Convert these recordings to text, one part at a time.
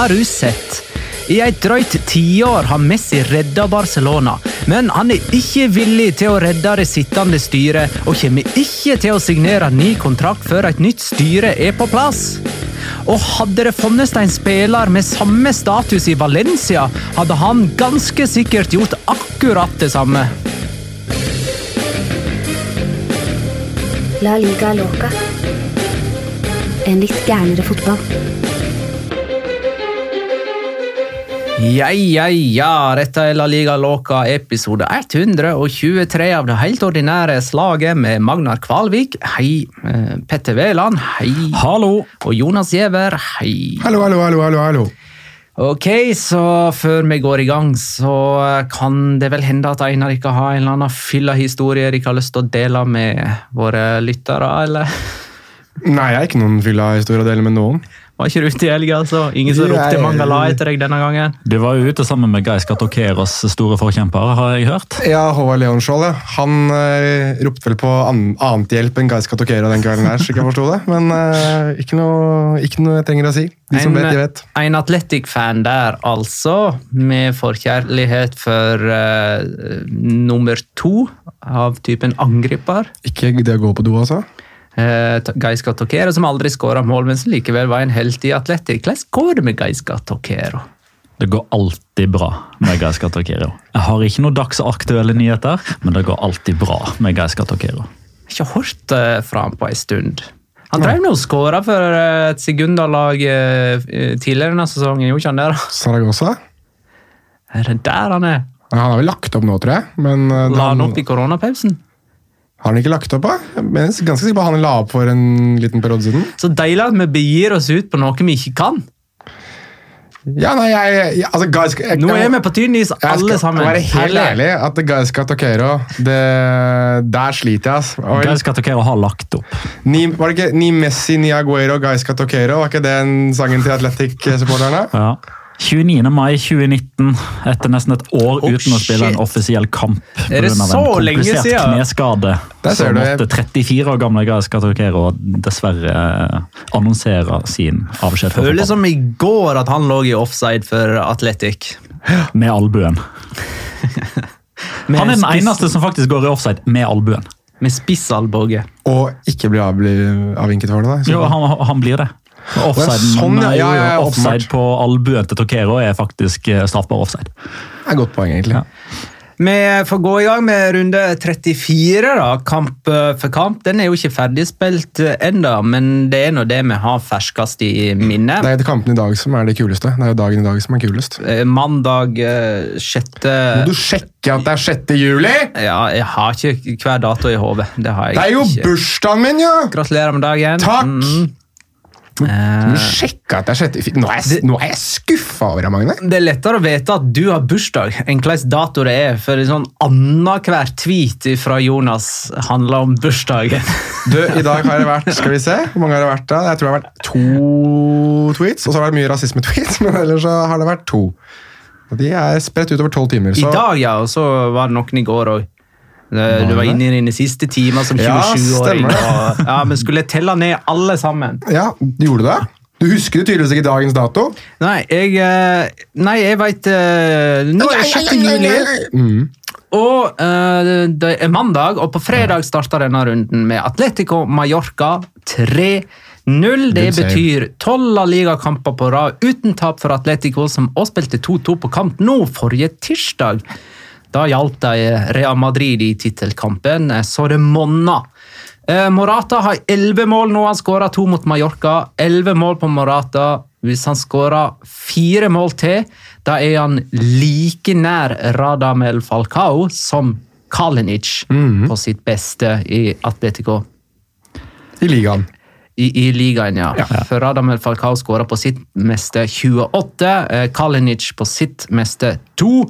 Har du sett? I et drøyt tiår har Messi redda Barcelona, men han er ikke villig til å redde det sittende styret, og kommer ikke til å signere ny kontrakt før et nytt styre er på plass. Og hadde det funnes en spiller med samme status i Valencia, hadde han ganske sikkert gjort akkurat det samme. La liga loca. En litt gærnere fotball. Ja, ja, ja, dette er La Liga Låka episode 123 av det helt ordinære slaget med Magnar Kvalvik. Hei, eh, Petter Veland. Hei. Hallo! Og Jonas Giæver. Hei. Hallo, hallo, hallo, hallo, hallo. Ok, så før vi går i gang, så kan det vel hende at Einar ikke har en eller annen fylla historie dere har lyst til å dele med våre lyttere, eller? Nei, jeg har ikke noen fylla historie å dele med noen. Var ikke du ute i helga, altså? Ingen som ropte Jeg- Mangala etter deg denne gangen? Du var jo ute sammen med Geis Gatokeros, store forkjemper, har jeg hørt. Ja, Håvard Leonskjold, ja. Han uh, ropte vel på an annet hjelp enn Geis Gatokero den kvelden her, slik jeg forsto det. Men uh, ikke, noe, ikke noe jeg trenger å si. De som vet, de vet. En Atletic-fan der, altså, med forkjærlighet for uh, nummer to av typen angriper. Ikke det å gå på do, altså. Uh, Gaiska som aldri skåra mål, men som likevel var en helt i Atletic. Hvordan går det med Gaiska Tokero? Det går alltid bra med Geir Skatokero. Jeg har ikke noen dagsaktuelle nyheter, men det går alltid bra med. Jeg har ikke hørt uh, fra ham på en stund. Han drev nå og skåra for eh, et Segunda-lag tidligere denne sesongen, gjorde ikke han det? da? Saragossa. Er det der han er? Han har vel lagt opp nå, tror jeg. Men eh, La han han, opp i koronapausen? Har han ikke lagt opp, da? Jeg er ganske sikker på han la opp for en liten periode siden. Så deilig at vi begir oss ut på noe vi ikke kan. Ja, nei, jeg, jeg, altså, Guy Sk- jeg, Nå er vi på tynn is, Jeg skal være helt ærlig at Guys Skatokero Der sliter jeg, ass. Og Geir Skatokero har lagt opp. Ni, var det ikke Ni Messi, Ni Aguero, Guys Skatokero? Var ikke det en sangen til Athletic-supporterne? Ja. 29. mai 2019, etter nesten et år Oh, uten å spille en offisiell kamp Er det pga. så en lenge siden? kneskade, Der kneskade så måtte 34 år gamle Geir Skatokero dessverre eh, annonsere sin avskjed Føles som i går at han lå i offside for Athletic. med albuen. Med Han er den eneste som faktisk går i offside med albuen. Med spissalbue. Og ikke blir avvinket for det, da. Jo, han, han blir det. Offside, sånn, ja. Ja, ja, offside på albuen til Tokero er faktisk eh, straffbar offside. Det er et godt poeng, egentlig. Ja. Vi får gå i gang med runde 34, da. Kamp eh, for kamp. Den er jo ikke ferdigspilt eh, ennå, men det er nå det vi har ferskest i minnet. Det er kampen i dag som er det kuleste. Det er jo dagen i dag som er kulest. Mandag eh, 6. Må du sjekke at det er 6. juli? Ja, jeg har ikke hver dato i hodet. Det Det er jo ikke. bursdagen min, jo! Gratulerer med dagen. Takk! Mm. Eh, du sjekke at har skjedd Nå er jeg, nå er jeg skuffa over deg, Magne. Det er lettere å vite at du har bursdag, enn hvilken dato det er. For en sånn annenhver tweet fra Jonas handler om bursdagen. Du, I dag har det vært skal vi se, hvor mange har det vært da? Jeg tror det har vært to tweets, og så har det vært mye rasisme-tweets, men ellers så har det vært to. Og De er spredt utover tolv timer. I dag, ja, og så var det noen i går òg. Du var inne i dine siste timer som Ja, 27-åring. stemmer det. ja, men skulle telle ned alle sammen? ja, gjorde du det? Du husker det tydeligvis ikke dagens dato? Nei, jeg, eh, nei, jeg veit Nå er det 6. juli. Mm. Og eh, det er mandag, og på fredag starter denne runden med Atletico Mallorca 3-0. Det betyr tolv ligakamper Liga-kamper på rad uten tap for Atletico, som også spilte 2-2 på kamp nå forrige tirsdag. Da hjalp de Real Madrid i tittelkampen, eh, så det monna. Eh, Morata har elleve mål nå. Han skåra to mot Mallorca. Elleve mål på Morata. Hvis han skårer fire mål til, da er han like nær Radamel Falcao som Kalinic på sitt beste i Atletico. I ligaen. I, I ligaen, ja. For Radamel Falcao skåra på sitt meste 28, eh, Kalinic på sitt meste 2.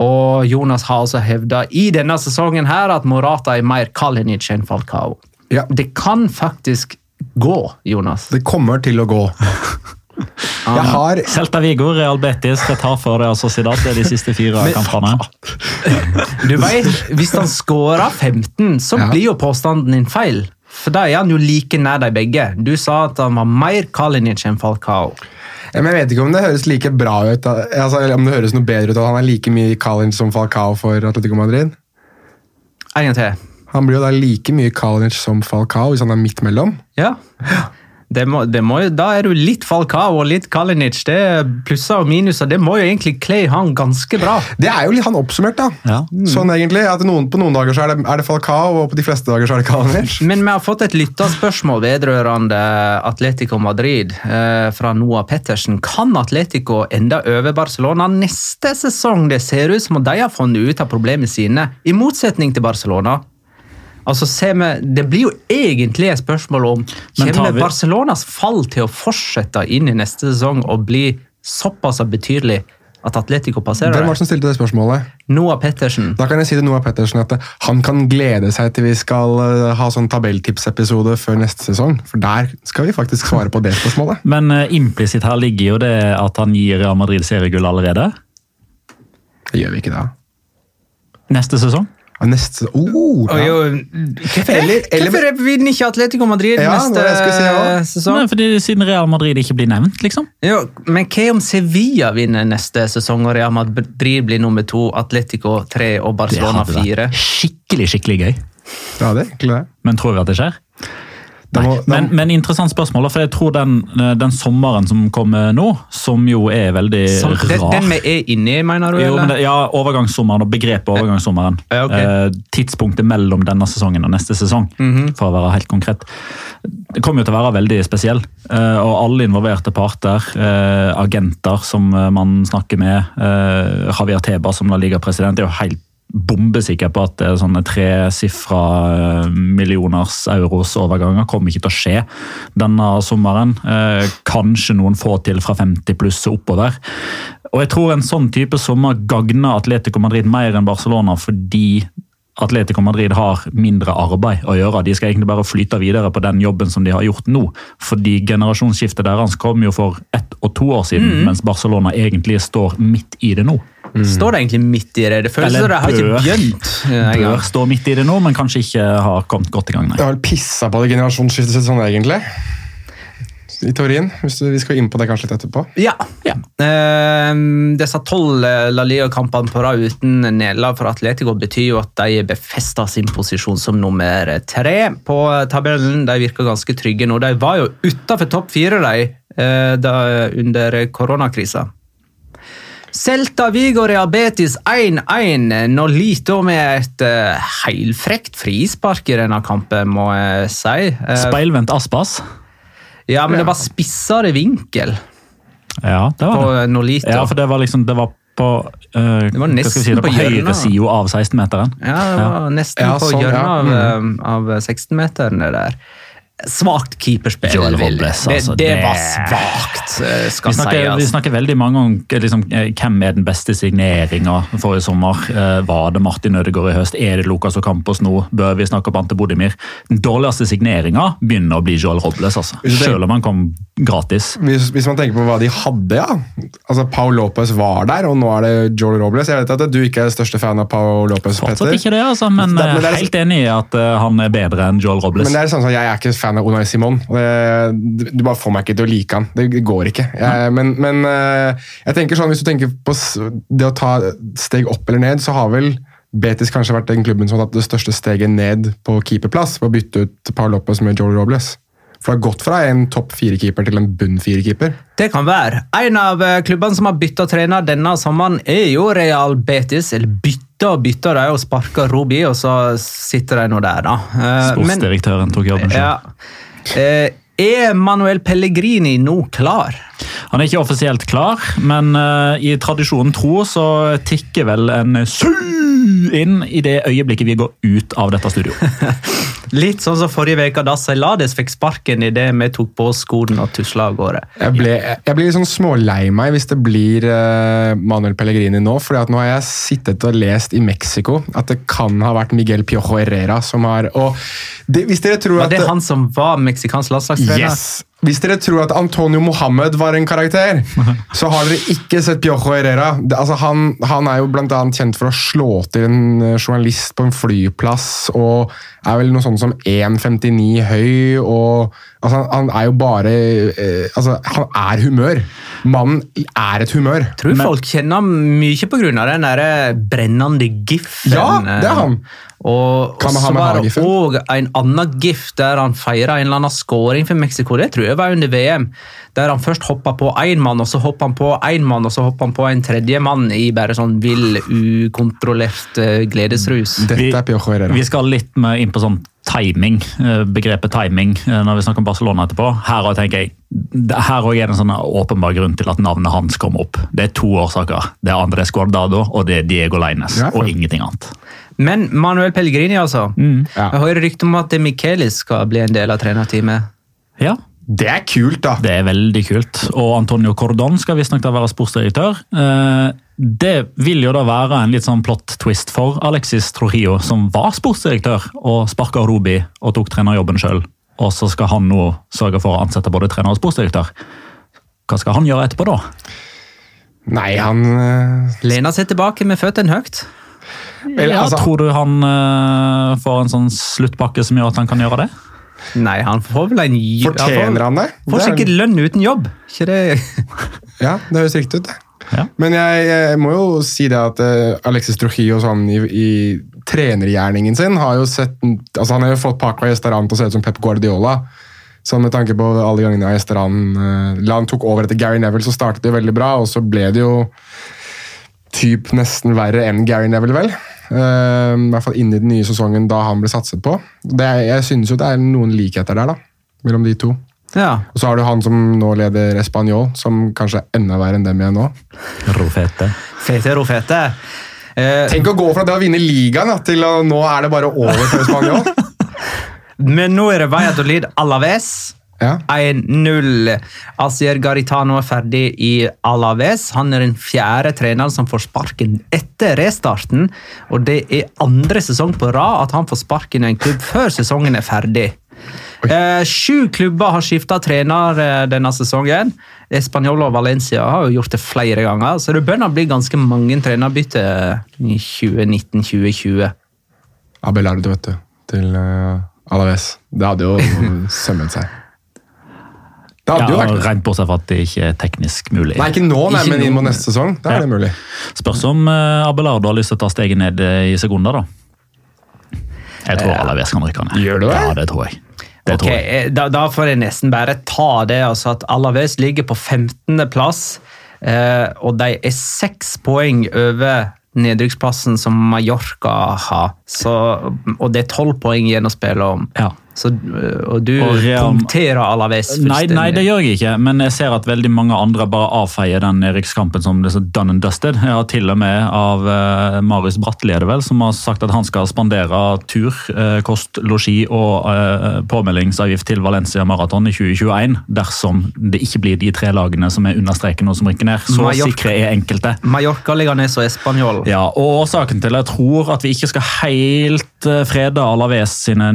Og Jonas har altså hevda i denne sesongen her at Morata er mer Kalinic enn Falcao. Ja. Det kan faktisk gå, Jonas. Det kommer til å gå. Jeg har Celta Vigo, Real Betis, det tar for det altså Sociedad det er de siste fire Men- kampene. Du vet, Hvis han scorer 15, så Ja. blir jo påstanden din feil. For da er han jo like nær de begge. Du sa at han var mer Kalinic enn Falcao. Men jeg vet ikke om det høres like bra ut, altså, eller om det høres noe bedre ut at han er like mye Kalinic som Falcao for Atletico Madrid. En gang til. Han blir jo da like mye Kalinic som Falcao hvis han er midt mellom. Ja. Det må, det må, da er du litt Falcao og litt Kalinic. Det er plusser og minuser. Det må jo egentlig kle han ganske bra. Det er jo litt han oppsummert, da. Ja. Sånn egentlig, at noen, På noen dager så er det, er det Falcao, og på de fleste dager så er det Kalinic. Men vi har fått et lytterspørsmål vedrørende Atletico Madrid eh, fra Noah Pettersen. Kan Atletico enda over Barcelona neste sesong? Det ser ut som om de har funnet ut av problemene sine, i motsetning til Barcelona. Altså, vi, Det blir jo egentlig et spørsmål om kommer vi- Barcelonas fall til å fortsette inn i neste sesong og bli såpass betydelig at Atletico passerer Hvem var det? det som stilte det spørsmålet? Noah Pettersen. Da kan jeg si til Noah Pettersen at eh, han kan glede seg til vi skal eh, ha sånn tabelltipsepisode før neste sesong. For der skal vi faktisk svare på det spørsmålet. Men uh, implisitt her ligger jo det at han gir Real Madrid seriegull allerede. Det gjør vi ikke da. Neste sesong. Ja, Neste oh, ja. jo, hvorfor, Eller- eller- hvorfor vinner ikke Atletico Madrid Ja, neste si, ja. sesong? Nei, fordi Siden Real Madrid ikke blir nevnt, liksom. Jo, men hva om Sevilla vinner neste sesong og Real Madrid blir nummer to, Atletico tre og Barcelona hadde fire? skikkelig, skikkelig gøy. ja, det er egentlig det. Men tror vi at det skjer? Nei. må- men, men interessant spørsmål, for jeg tror den, den sommeren som kommer nå, som jo er veldig Som, rar den vi er inne i, mener du? Jo, men det, ja, overgangssommeren og begrepet overgangssommeren. Ja, okay. eh, tidspunktet mellom denne sesongen og neste sesong, Mhm. for å være helt konkret. Det kommer jo til å være veldig spesiell. eh, og alle involverte parter, eh, agenter som eh, man snakker med, eh, Javier Teba som La Liga-president, er jo helt bombesikker på at det er sånne tresifra eh, millioners euros overganger kommer ikke til å skje denne sommeren. Eh, kanskje noen få til fra 50 pluss og oppover. Og jeg tror en sånn type sommer gagner Atletico Madrid mer enn Barcelona fordi Atletico Madrid har mindre arbeid å gjøre. De skal egentlig bare flyte videre på den jobben som de har gjort nå. Fordi generasjonsskiftet deres kom jo for ett og to år siden, mens Barcelona egentlig står midt i det nå. Står det egentlig midt i det? Det føles som det har ikke begynt. eh. Bør stå midt i det nå, men kanskje ikke har kommet godt i gang. Nei. Det har vel pissa på det generasjonsskiftet sitt sånn egentlig. I teorien. Hvis vi skal inn på det kanskje litt etterpå. Ja. Eh, disse tolv eh, La Liga-kampene på rad uten nederlag for Atletico betyr jo at de befester sin posisjon som nummer tre på tabellen. De virker ganske trygge nå. De var jo utafor topp fire de, eh, da, under koronakrisa. Celta Vigo Real Betis 1-1. lite med et uh, heilfrekt frispark i denne kampen, må jeg si. Uh, Speilvendt Aspas. Ja, men det var spissere vinkel Ja, det var det. Nolito. Ja, for det var liksom det var på uh, Det var nesten si, det, på på høyre høyresida av 16-meteren. Ja, det var nesten Ja, på sånn, hjørnet ja. av, eh, av 16-meterne der. Svakt keeperspill. Joel Robles, det, altså, det det- var svakt, eh, skal Vi snakker, vi snakker veldig mange om liksom, eh, hvem er den beste signeringa forrige sommer. Eh, Var det Martin Ødegaard i høst? Er det Lucas Ocampos nå? Bør vi snakke om Ante Bodimir? Den dårligste signeringa begynner å bli Joel Robles, altså. Selv om han kom gratis. Hvis, hvis man tenker på hva de hadde, ja. Altså, Paul Lopez var der, og nå er det Joel Robles. Jeg vet at du ikke er største fan av Paul Lopez, Fortsatt Petter. ikke det, altså, men Det- men eh, det er- helt enig i at uh, han er bedre enn Joel Robles. Men det er sånn som Jeg er ikke fan av Unai Simon. det- Du bare får meg ikke til å like han. Det går ikke. Jeg, men men eh, jeg tenker sånn, hvis du tenker på det å ta steg opp eller ned, så har vel Betis kanskje vært den klubben som har tatt det største steget ned på keeperplass. På å bytte ut Paul Lopez med Joel Robles. For det har gått fra en topp fire-keeper til en bunn fire-keeper. Det kan være. En av eh, klubbene som har bytta trener denne sommeren, er jo Real Betis. Eller bytta og bytta, de og sparka Robi, og så sitter de nå der, da. Eh, Sportsdirektøren tok jobben selv. ja. Eh, Er Manuel Pellegrini nå klar? Han er ikke offisielt klar, men uh, i tradisjonen tro så tikker vel en su inn i det øyeblikket vi går ut av dette studio. Litt sånn som forrige uke, da Celades fikk sparken idet vi tok på oss skoene og tusla av gårde. Jeg, ble, jeg blir litt sånn smålei meg hvis det blir uh, Manuel Pellegrini nå. for nå har jeg sittet og lest i Mexico at det kan ha vært Miguel Piojo Herrera som har og det, Hvis dere tror Var at det han som var meksikansk landslagstrener? Yes! Hvis dere tror at Antonio Mohammed var en karakter, så har dere ikke sett Piojo Herrera. Altså, han, han er jo annet kjent for å slå til en eh, journalist på en flyplass, og er vel noe sånt som 1,59 høy, og altså, han, han er jo bare eh, Altså, han er humør. Mannen er et humør. Tror folk kjenner ham mye av den der brennende giffen. Ja, det er han. Og, og så var det òg en annen gift der han feira en eller annen scoring for Mexico. Det tror jeg var under VM. Der han først hoppa på én mann, og så hoppa han på én mann, og så hoppa han på en tredje mann i bare sånn vill, ukontrollert eh, gledesrus. Dette er Piojo Herrera. Vi skal litt mer inn på sånn timing, eh, begrepet timing, eh, når vi snakker om Barcelona etterpå. Her òg tenker jeg, her også er det en sånn åpenbar grunn til at navnet hans kom opp. Det er to årsaker. Det er Andres Guardado og det er Diego Leines, Ja. og ingenting annet. Men Manuel Pellegrini, altså. Ja. Jeg hører rykte om at Michaelis Michelis skal bli en del av trenerteamet. Ja, Det er kult, da! Det er veldig kult. Og Antonio Cordon skal visstnok være sportsdirektør. Eh, Det vil jo da være en litt sånn plot twist for Alexis Trujillo, som var sportsdirektør og sparka Rubi og tok trenerjobben sjøl. Og så skal han nå sørge for å ansette både trener og sportsdirektør. Hva skal han gjøre etterpå, da? Nei, han eh, Lena seg tilbake med føttene høyt. Eller, Ja, altså, tror du han uh, får en sånn sluttpakke som gjør at han kan gjøre det? Nei, han får vel en Fortjener han det? Får er- sikkert lønn uten jobb. Ikke det? Ja, det høres riktig ut, det. Ja. Men jeg, jeg må jo si det at uh, Alexis Trujillo sånn, i, i trenergjerningen sin har jo sett altså Han har jo fått Paco Estaran til å se ut som Pep Guardiola. Så med tanke på alle gangene Estaran uh, La han tok over etter Gary Neville, så startet det jo veldig bra, og så ble det jo typ nesten verre enn Gary Neville, vel. Uh, I hvert fall inni den nye sesongen da han ble satset på. Det, jeg synes jo det er noen likheter der, da. Mellom de to. Ja. Og så har du han som nå leder Español, som kanskje er enda verre enn dem igjen nå. Rofete. Fete rofete. Eh, Tenk å gå fra det å vinne ligaen til å nå er det bare over for Español. men nå er det Valladolid Alaves. Ja. 1-0. Asier Garitano er ferdig i Alaves. Han er den fjerde treneren som får sparken etter restarten. Og det er andre sesong på rad at han får sparken i en klubb før sesongen er ferdig. Eh, sju klubber har skifta trener eh, denne sesongen. Español og Valencia har jo gjort det flere ganger, så det bør bli ganske mange trenerbytter i 2019-2020. Abelardo, vet du, til uh, Alaves. Det hadde jo sømmet seg. Det hadde Ja, jo vært Rent bortsett fra at det ikke er teknisk mulig. Nei, ikke nå, nei, Ikke men inn mot neste sesong. Da er det mulig. Spørs om uh, Abelardo har lyst til å ta steget ned eh, i sekunder, da. Jeg tror Alaves kan rykke ned. Gjør du det? Ja, det tror jeg. Det Ok, tror jeg. eh, da, da får jeg nesten bare ta det. altså at Alaves ligger på 15. plass, uh, og de er seks poeng over nedrykksplassen som Mallorca har. Så, og det er tolv poeng igjen å spille om. Ja. Så, eh, og du Og Real- punkterer Alaves Nei, fullstendig. nei, det gjør jeg ikke, men jeg ser at veldig mange andre bare avfeier den Erikskampen som det er så done and dusted. Jeg har til og med av uh, Marius det vel, som har sagt at han skal spandere tur, uh, kost, losji og uh, påmeldingsavgift til Valencia Marathon i 2021 dersom det ikke blir de tre lagene som er under streken og som rykker ned. Så Mallorca. sikre er enkelte. Mallorca, Leganes og Español. Ja, og Årsaken til jeg tror at vi ikke skal helt frede Alaves sine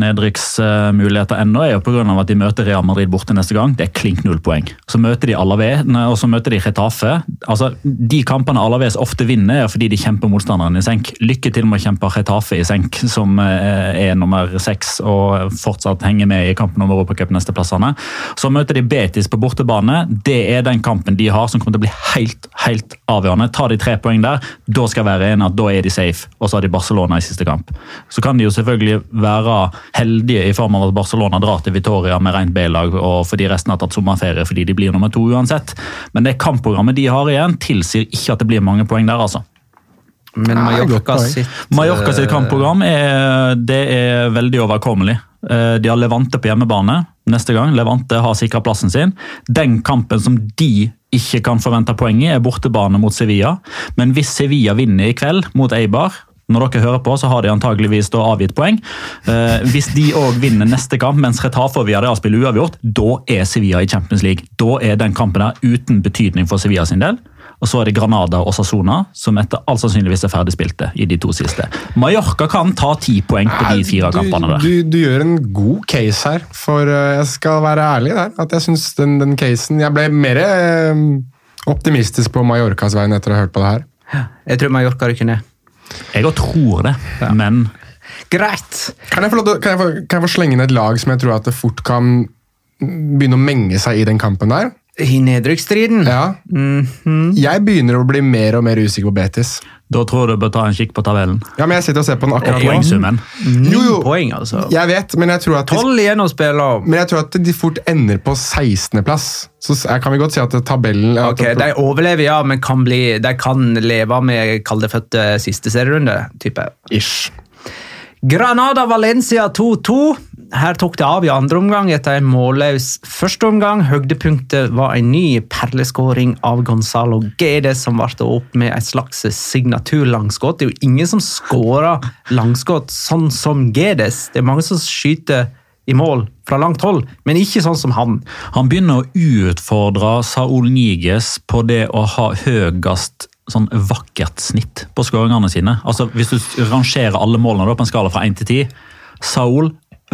nedrykksmuligheter ennå, er jo av at de møter Real Madrid borte neste gang. Det er klink null poeng. Så møter de Alaves, og så møter de Retafe. Altså, de kampene Alaves ofte vinner, er fordi de kjemper motstanderen i senk. Lykke til med å kjempe Retafe i senk, som eh, er nummer seks og fortsatt henger med i kampen om Europacup nesteplassene. Så møter de Betis på bortebane. Det er den kampen de har som kommer til å bli helt, helt avgjørende. Tar de tre poeng der, da skal jeg være enig at da er de safe. Og så har de Barcelona i siste kamp. Så kan de jo selvfølgelig være heldige i form av at Barcelona drar til Vitoria med rent B-lag og fordi resten har tatt sommerferie fordi de blir nummer to uansett. Men det kampprogrammet de har igjen, tilsier ikke at det blir mange poeng der, altså. Men Mallorca sitt Mallorca sitt eh, kampprogram er, det er veldig overkommelig. Eh, De har Levante på hjemmebane neste gang. Levante har sikra plassen sin. Den kampen som de ikke kan forvente poeng i, er bortebane mot Sevilla. Men hvis Sevilla vinner i kveld mot Eibar når dere hører på, så har de antageligvis da avgitt poeng. Eh, hvis de òg vinner neste kamp, mens Retafe og Villarreal spiller uavgjort, da er Sevilla i Champions League. Da er den kampen der uten betydning for Sevilla sin del. Og så er det Granada og Sassona, som etter all sannsynligvis er ferdigspilte i de to siste. Mallorca kan ta ti poeng på de fire du, kampene der. Du, du gjør en god case her, for eh, jeg skal være ærlig der. At jeg synes den, den casen Jeg ble mer eh, optimistisk på Mallorcas vegne etter å ha hørt på det her. Jeg tror Mallorca rykker ned. Jeg òg tror det, men Greit! Kan jeg, få lov kan, jeg få, kan jeg få slenge inn et lag som jeg tror at det fort kan begynne å menge seg i den kampen der? I nedrykksstriden. Ja. Mhm. Jeg begynner å bli mer og mer usikker på Betis. da tror jeg du bør ta en kikk på tabellen. Ja, men Jeg sitter og ser på den akkurat nå. poengsummen. Jo, jo. poeng, altså. Jeg vet, men jeg tror at de, Tolv igjen å spille om. men jeg tror at de fort ender på 16.-plass. Så jeg kan vi godt si at tabellen at- Ok, De overlever, ja, men kan bli, de kan leve med kaldefødte siste serierunde. type. Ish. Granada-Valencia 2-2. Her tok det av i andre omgang etter en målløs første omgang. Høydepunktet var en ny perleskåring av Gonzalo Gede, som ble opp med et slags signaturlangskudd. Det er jo ingen som skårer langskudd sånn som Gedes. Det er mange som skyter i mål fra langt hold, men ikke sånn som han. Han begynner å utfordre Saul Niges på det å ha høyest sånn vakkert snitt på skåringene sine. Altså, Hvis du rangerer alle målene da, på en skala fra 1 til 10 Saul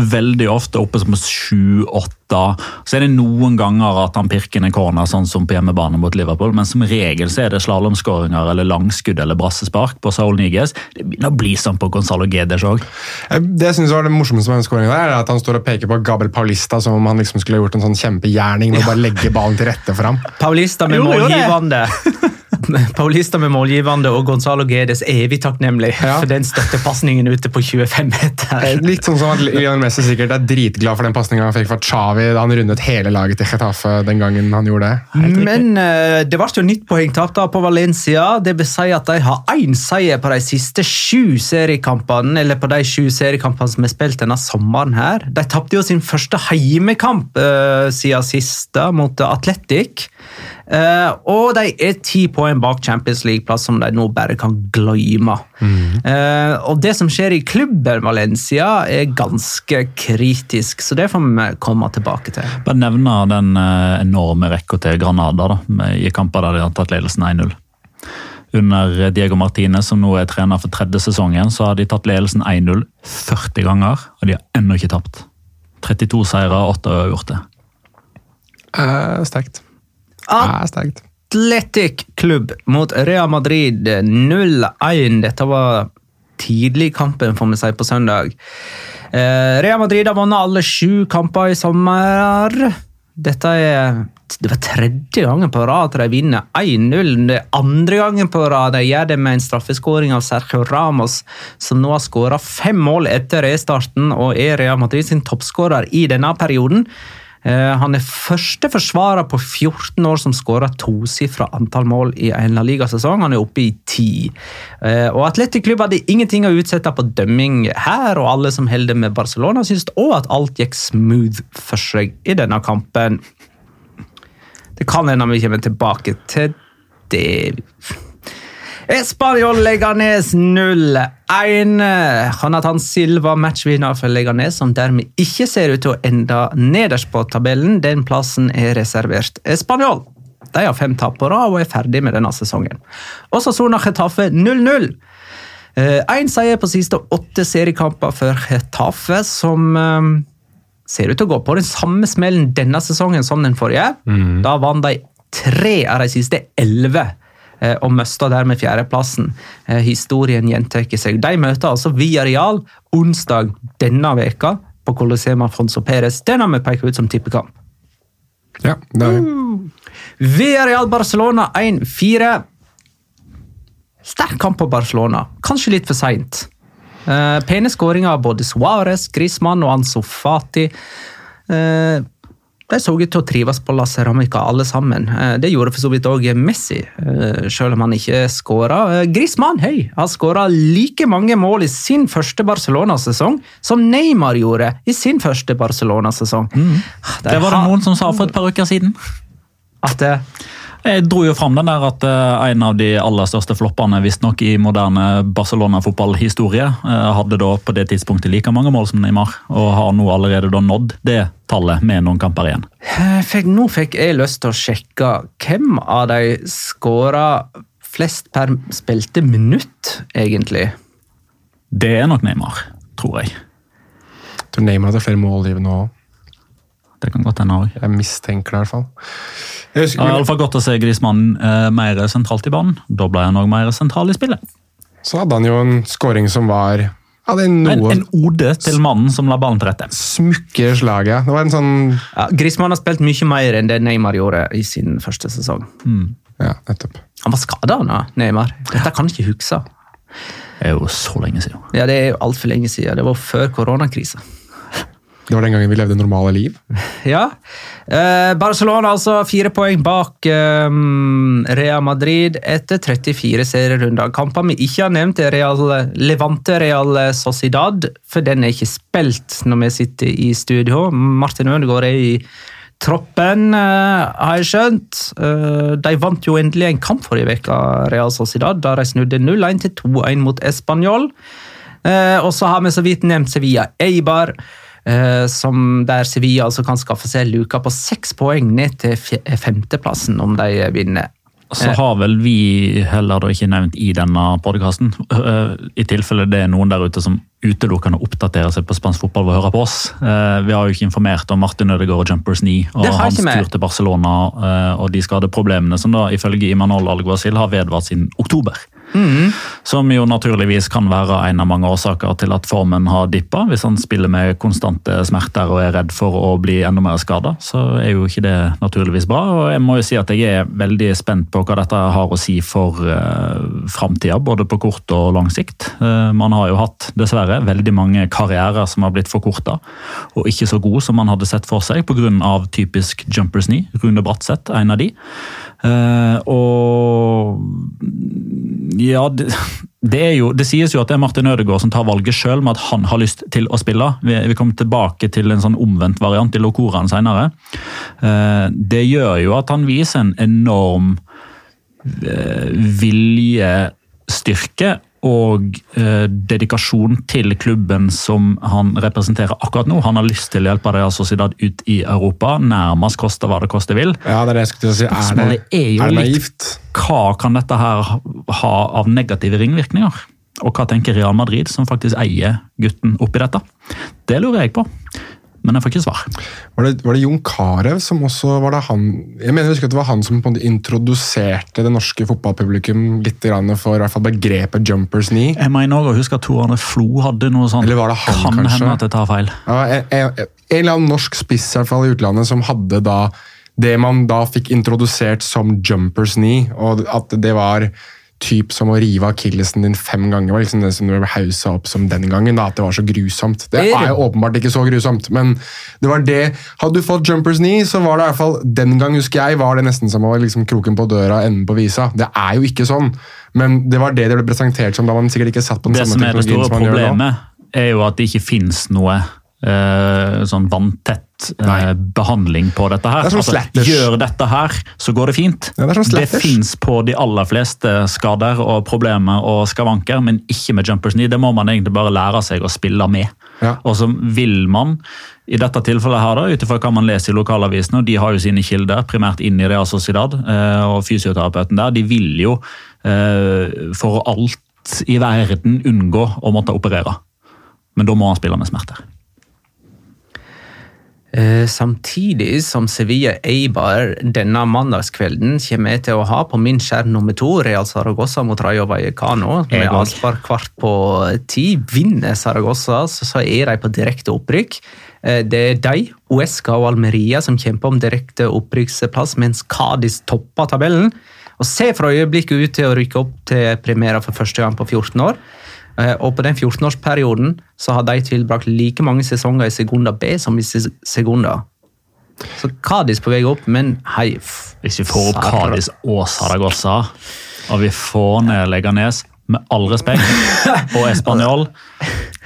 veldig ofte oppe som 7-8. Så er det noen ganger at han pirker ned corner, sånn som på hjemmebane mot Liverpool, men som regel så er det slalåmskåringer eller langskudd eller brassespark på Saul Niges. Det begynner å bli sånn på Gonzalo Gedes òg. Eh, Det jeg synes var det morsomste med den skåringen er at han står og peker på Gabel Paulista som om han liksom skulle gjort en sånn kjempegjerning med å bare legge ballen til rette for ham. Paulista med hive han det. målgivende. Paulista med målgivende og Gonzalo Guedes evig takknemlig Ja. for den støttepasningen ute på 25 meter. Litt sånn som at Lionel Messi sikkert er dritglad for den pasninga han fikk fra Xavi da han rundet hele laget til Getafe den gangen han gjorde det. Men eh, det ble jo nytt poengtap da på Valencia. Det vil si at de har én seier på de siste sju seriekampene, eller på de sju seriekampene som er spilt denne sommeren. her. De tapte jo sin første heimekamp uh, siden sist, mot Atletic. Eh, og de er ti poeng bak Champions League-plass, som de nå bare kan glemme. Eh, og det som skjer i klubben Valencia, er ganske kritisk, så det får vi komme tilbake til. Bare nevne den eh, enorme rekka til Granada da, med, i kamper der de har tatt ledelsen 1-0. Under Diego Martinez, som nå er trener for tredje sesongen, så har de tatt ledelsen 1-0 40 ganger, og de har ennå ikke tapt. 32 seire, 8 uavgjorte. Eh, sterkt. Sterkt. Athletic Klubb mot Real Madrid 0-1. Dette var tidlig kampen, får vi si, på søndag. Eh, Real Madrid har vunnet alle sju kamper i sommer. Dette er det var tredje gangen på rad de vinner 1-0. Det er andre gangen på rad de gjør det med en straffeskåring av Sergio Ramos, som nå har skåra fem mål etter restarten og er Real Madrid sin toppskårer i denne perioden. Eh, Han er første forsvarer på 14 år som skårer tosifra antall mål i en La Liga-sesong. Han er oppe i ti. Eh, Og Atletic Klubb hadde ingenting å utsette på dømming her, og alle som holder med Barcelona, syns òg at alt gikk smooth for seg i denne kampen. Det kan hende vi kommer tilbake til det. Español Leganes 0-1. Jonathan Silva matchvinner for Leganes, som dermed ikke ser ut til å ende nederst på tabellen. Den plassen er reservert Español. De har fem tap på rad og er ferdig med denne sesongen. Også Sona Getafe 0-0. Én seier på siste åtte seriekamper for Getafe, som eh, ser ut til å gå på den samme smellen denne sesongen som den forrige. Da vant de tre av de siste elleve eh, og mista dermed fjerdeplassen. Eh, Historien gjentar seg. De møter altså Villarreal onsdag denne veka på Colosseum Afonso Perez. Den har vi pekt ut som tippekamp. Ja, det er Villarreal Barcelona 1-4. Sterk kamp på Barcelona. Kanskje litt for seint. Uh, pene skåringer av både Suárez, Griezmann og Ansofati. Fati. Eh, de så ut til å trives på La Ceramica, alle sammen. Eh, det gjorde for så vidt òg Messi, eh, selv om han ikke skåra. Eh, Griezmann hei, har skåra like mange mål i sin første Barcelona-sesong som Neymar gjorde i sin første Barcelona-sesong. Det var det noen som sa for et par uker siden. At det, Jeg dro jo fram den der at eh, en av de aller største floppene visstnok i moderne Barcelona-fotballhistorie eh, hadde da på det tidspunktet like mange mål som Neymar, og har nå allerede da nådd det tallet med noen kamper igjen. Eh, fikk, nå fikk jeg lyst til å sjekke hvem av de skåra flest per spilte minutt, egentlig. Det er nok Neymar, tror jeg. Jeg tror Neymar hadde flere mål i livet nå òg. Det kan godt hende òg. Jeg mistenker det i hvert fall. Det er iallfall godt å se Grismannen eh, mer sentralt i banen. Da ble han òg mer sentral i spillet. så hadde han jo en scoring som var En, noe en ode til mannen som la ballen til rette. smukke slag. Ja. Det var en sånn Ja, Griezmann har spilt mye mer enn det Neymar gjorde i sin første sesong. Ja, nettopp. Han var skada nå, Neymar. Dette kan ikke huske. Det er jo så lenge siden. Ja, Det er jo altfor lenge siden. Det var før koronakrisa. Det var den gangen vi levde normale liv. Ja. Eh, Barcelona altså fire poeng bak eh, Real Madrid etter 34 serierunder. Kamper vi ikke har nevnt, er Real, Levante Real Sociedad, for den er ikke spilt når vi sitter i studio. Martin Ødegaard er i troppen, eh, har jeg skjønt. Eh, de vant jo endelig en kamp forrige uke, Real Sociedad, da de snudde 0-1 til 2-1 mot Español. Eh, og så har vi så vidt nevnt Sevilla Eibar. Eh, som der Sevilla altså kan skaffe seg luka på seks poeng ned til femteplassen om de vinner. Så har vel vi heller ikke nevnt i denne podkasten, i tilfelle det er noen der ute som utelukkende oppdaterer seg på spansk fotball ved å høre på oss. Eh, Vi har jo ikke informert om Martin Ødegaard og Jumpers 9 og hans tur til Barcelona eh, og de skadeproblemene som da ifølge Imanol Alguacil har vedvart siden oktober. Som jo naturligvis kan være en av mange årsaker til at formen har dippa. Hvis han spiller med konstante smerter og er redd for å bli enda mer skada, så er jo ikke det naturligvis bra. Og jeg må jo si at jeg er veldig spent på hva dette har å si for uh, framtida, både på kort og lang sikt. Uh, man har jo hatt, dessverre, veldig mange karrierer som har blitt forkorta, og ikke så gode som man hadde sett for seg pga. typisk jumpers knee. Rune Bratseth, en av de. Eh, og ja, det, jo, det sies jo at det er Martin Ødegaard som tar valget sjøl med at han har lyst til å spille. Vi, vi kommer tilbake til en sånn omvendt variant i Locoraen senere. Eh, det gjør jo at han viser en enorm eh, viljestyrke og eh, dedikasjon til klubben som han representerer akkurat nå. Han har lyst til å hjelpe Real Sociedad ut i Europa, nærmest koste hva det koste vil. Ja, det er det jeg skulle si. Er det, er jo er det naivt? Hva kan dette her ha av negative ringvirkninger? Og hva tenker Real Madrid, som faktisk eier gutten oppi dette? Det lurer jeg på, men jeg får ikke svar. Var det, var det Jon Carew som også var det han Jeg mener jeg husker at det var han som på en måte introduserte det norske fotballpublikum litt for i hvert fall begrepet jumpers knee. Jeg mener også å huske at Tor Arne Flo hadde noe sånt. Eller var det han, kan kanskje? hende at jeg tar feil. Ja, en, en, en eller annen norsk spiss i, hvert fall, i utlandet som hadde da det man da fikk introdusert som jumpers knee, og at det var typ som å rive akillesen din fem ganger. Var liksom det som du ble hausa opp som den gangen. da, At det var så grusomt. Det Er er jo åpenbart ikke så grusomt, men det var det. Hadde du fått jumpers knee, så var det i hvert fall den gang, husker jeg, var det nesten som å liksom kroken på døra, enden på visa. Det er jo ikke sånn, men det var det det ble presentert som da man sikkert ikke satt på den Det samme som er det teknologien store som man gjør nå. problemet, er jo at det ikke finnes noe eh, sånn vanntett eh, behandling på dette her. Altså, Det som gjør dette her, så går det fint. Ja, det er som fins på de aller fleste skader og problemer og skavanker, men ikke med jumpers knee. Det må man egentlig bare lære seg å spille med. Ja. Og så vil man, i dette tilfellet her ut ifra hva man leser i lokalavisene, og de har jo sine kilder, primært inn i Real Sociedad, eh, og fysioterapeuten der, de vil jo eh, for alt i verden unngå å måtte operere. Men da må han spille med smerter. Eh, Samtidig som Sevilla Eibar denne mandagskvelden kommer jeg til å ha på min skjerm nummer to Real Saragossa mot Rayo Vallecano. Med avspark kvart på ti. Vinner Saragossa, så, er de på direkte opprykk. Eh, Det er de, Uesca og Almeria som kjemper om direkte opprykksplass, mens Cádiz topper tabellen. Og ser fra øyeblikket ut til å rykke opp til Primera for første gang på 14 år. Eh, Og på den 14-årsperioden så har de tilbrakt like mange sesonger i Segunda B som i Se- Segunda. Så Cádiz på vei opp, men hei Hvis vi får opp Cádiz og Saragossa, og vi får ned Leganes, med all respekt, og Español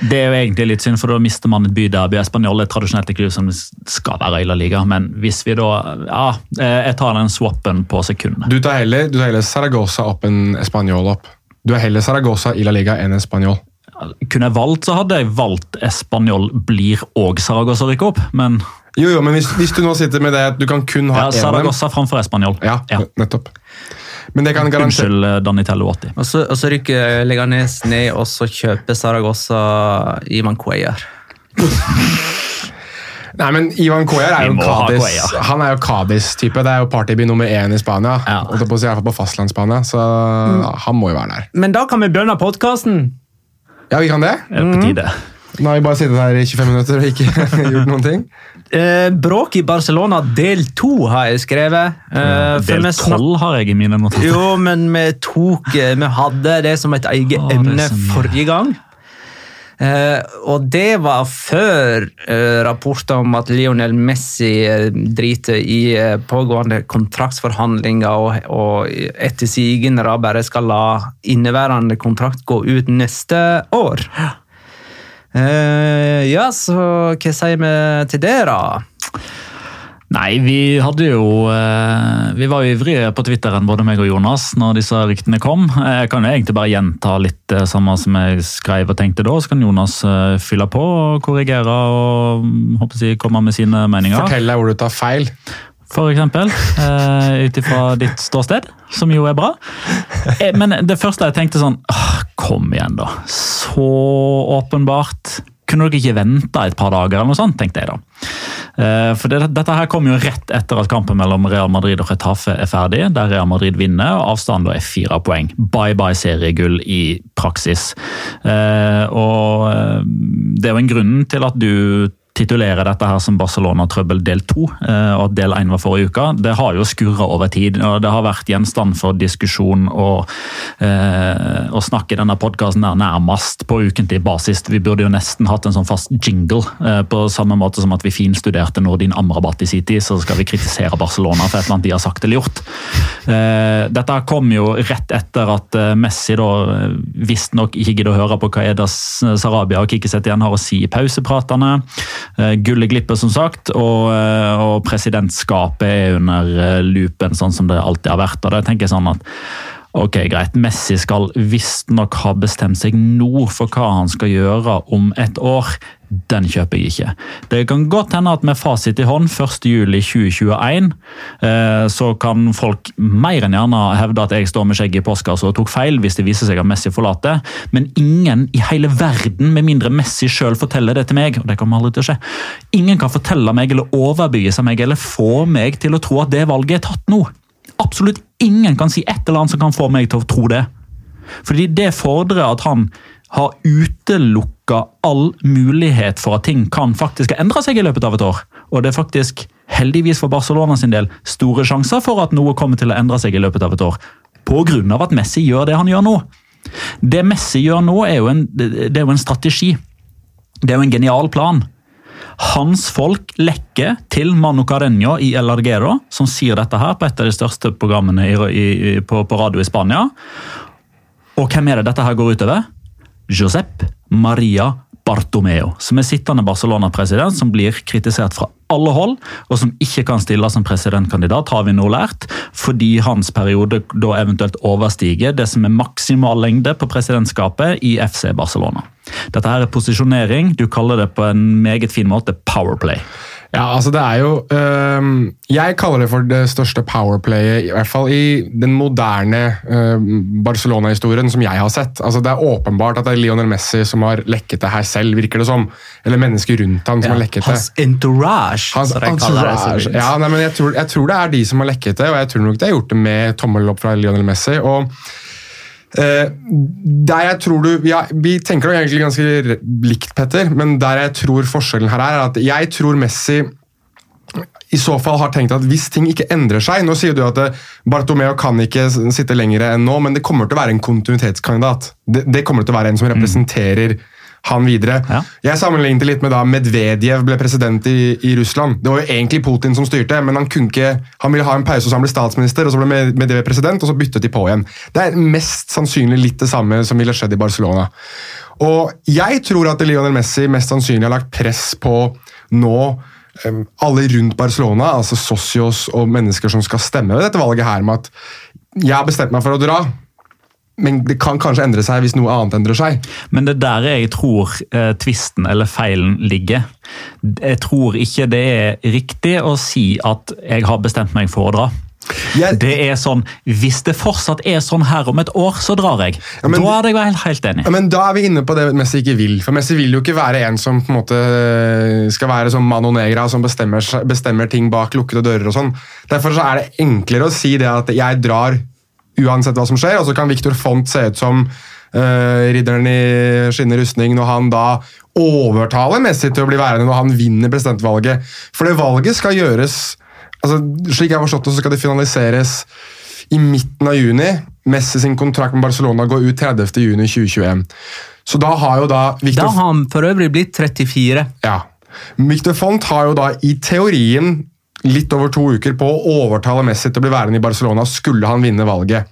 Det er jo egentlig litt synd, for da mister man et byderby. Español er tradisjonelt et klubb som skal være i La Liga, men hvis vi da Ja, eh, jeg tar den swappen på sekundene. Du tar heller, du tar heller Zaragoza opp enn Español opp. Du er heller Saragossa i La Liga enn Español. Kunne jeg valgt, så hadde jeg valgt Español blir og Saragossa rykker opp, men Jo, jo, men hvis, hvis du nå sitter med det at du kan kun ha én ja, Saragossa framfor Español. ja, Ja. nettopp. Men det kan garantere Unnskyld, eh, Danitello 80. Og så, og så rykker Leganes ned, og så kjøper Saragossa Iman Cuellar. Nei, men Ivan Cuellar er jo Kadis, Cádiz. Han er jo Cádiz-type. Det er jo partyby nummer én i Spania. Ja. Og jeg på i hvert fall på fastlandsspania, så mm. han må jo være der. Men da kan vi begynne podkasten! Ja, vi kan det. Er det på tide? Nå har vi bare sittet her i 25 minutter og ikke gjort noen ting. Eh, bråk i Barcelona del to har jeg skrevet. Eh, Del tolv 12 har jeg i mine notater. Jo, men vi tok eh, Vi hadde det som et eget Å, er emne forrige gang. Eh, og det var før eh, rapporter om at Lionel Messi eh, driter i pågående kontraktsforhandlinger og, og etter sigende da bare skal la inneværende kontrakt gå ut neste år. Ja, så hva sier vi til det, da? Nei, vi hadde jo eh, Vi var jo ivrige på Twitteren, både meg og Jonas, når disse ryktene kom. Jeg kan jo egentlig bare gjenta litt det samme som jeg skrev og tenkte da, så kan Jonas eh, fylle på og korrigere og mm, håper jeg, komme med sine meninger. Fortell deg hvor du tar feil. For eksempel, eh, ut ifra ditt ståsted, som jo er bra. Men det første jeg tenkte sånn Kom igjen, da. Så åpenbart. Kunne dere ikke vente et par dager, eller noe sånt, tenkte jeg da. Eh, For det, Dette her kom jo rett etter at kampen mellom Real Madrid og Retafe er ferdig, der Real Madrid vinner, og avstanden er fire poeng. Bye bye seriegull i praksis. Eh, Og eh, det er jo en grunn til at du titulerer dette her som Barcelona-trøbbel del to, eh, og at del én var forrige uke. Det har jo skurra over tid, og det har vært gjenstand for diskusjon og, eh, å snakke denne podkasten nærmest på ukentlig basis. Vi burde jo nesten hatt en sånn fast jingle, eh, på samme måte som at vi finstuderte Nordin Amrabat i sin tid, så skal vi kritisere Barcelona for et eller annet de har sagt eller gjort. Eh, Dette kom jo rett etter at eh, Messi da eh, visstnok ikke gidder å høre på hva Edas Sarabia og Kikiset igjen har å si i pausepratene. Eh, Gullet glipper, som sagt, og, eh, og presidentskapet er under lupen, loopen, sånn som det alltid har vært. og da tenker jeg sånn at Ok, greit. Messi skal visstnok ha bestemt seg nå for hva han skal gjøre om et år. Den kjøper jeg ikke. Det kan godt hende at med fasit i hånd 1.7.2021 eh, så kan folk mer enn gjerne hevde at jeg står med skjegget i postkassa og tok feil hvis det viser seg at Messi forlater, men ingen i hele verden, med mindre Messi sjøl forteller det til meg, og det kommer aldri til å skje, ingen kan fortelle meg eller overbevise meg eller få meg til å tro at det valget er tatt nå. Absolutt ingen kan si et eller annet som kan få meg til å tro det. Fordi det fordrer at han har utelukka all mulighet for at ting kan faktisk ha endra seg i løpet av et år. Og det er faktisk, heldigvis for Barcelona sin del, store sjanser for at noe kommer til å endre seg i løpet av et år. Av at Messi gjør det han gjør nå. Det Messi gjør nå, er jo en, det er jo en strategi. Det er jo en genial plan. Hans folk lekker til Manu Carreño i El Argero, som sier dette her på et av de største programmene i, i, på, på radio i Spania. Og hvem er det dette her går utover? Josep Maria Bartomeo, som er sittende Barcelona-president, som blir kritisert fra alle hold, og som ikke kan stille som presidentkandidat, har vi nå lært, fordi hans periode da eventuelt overstiger det som er maksimal lengde på presidentskapet i FC Barcelona. Dette her er posisjonering, du kaller det på en meget fin måte powerplay. Ja, altså det er jo øhm, Jeg kaller det for det største powerplayet, i hvert fall i den moderne øhm, Barcelona-historien som jeg har sett. Altså Det er åpenbart at det er Lionel Messi som har lekket det her selv, virker det som. Eller mennesker rundt ham som har lekket det. Hans entourage, Hans entourage. de det. Ja, nei, men jeg tror, jeg tror det er de som har lekket det, og jeg tror nok de har gjort det med tommel opp fra Lionel Messi. og der jeg tror du, ja, Vi tenker nok egentlig ganske likt, Petter, men der jeg tror forskjellen her er at jeg tror Messi i så fall har tenkt at hvis ting ikke endrer seg Nå sier du at eh, Bartomeo kan ikke sitte lenger enn nå, men det kommer til å være en kontinuitetskandidat. Det, det kommer til å være en som representerer han videre. Ja. Jeg sammenlignet det litt med da Medvedev ble president i, i Russland. Det var jo egentlig Putin som styrte, men han kunne ikke, han ville ha en pause så han ble statsminister, og så ble Med- Medvedev president, og så byttet de på igjen. Det er mest sannsynlig litt det samme som ville skjedd i Barcelona. Og jeg tror at Lionel Messi mest sannsynlig har lagt press på nå alle rundt Barcelona, altså socios og mennesker som skal stemme ved dette valget her, med at jeg har bestemt meg for å dra. Men det kan kanskje endre seg hvis noe annet endrer seg. Men det er der jeg tror eh, tvisten eller feilen ligger. Jeg tror ikke det er riktig å si at jeg har bestemt meg for å dra. Jeg- Det er sånn, Hvis det fortsatt er sånn her om et år, så drar jeg. Ja, men- da er jeg helt, helt enig. Ja, men Da er vi inne på det Messi ikke vil. For Messi vil jo ikke være en som på en måte skal være som mano negra, som bestemmer, bestemmer ting bak lukkede dører. og sånn. Derfor så er det enklere å si det at jeg drar uansett hva som skjer, og så kan Viktor Font se ut som uh, ridderen i skinnende rustning når han da overtaler Messi til å bli værende når han vinner presidentvalget. For det valget skal gjøres altså, Slik jeg har forstått det, så skal det finaliseres i midten av juni. Messi sin kontrakt med Barcelona går ut 30. juni 2021. Så da har jo da Da har han for øvrig blitt 34. ja. Victor Font har jo da i teorien litt over to uker på å overtale Messi til å bli værende i Barcelona, skulle han vinne valget.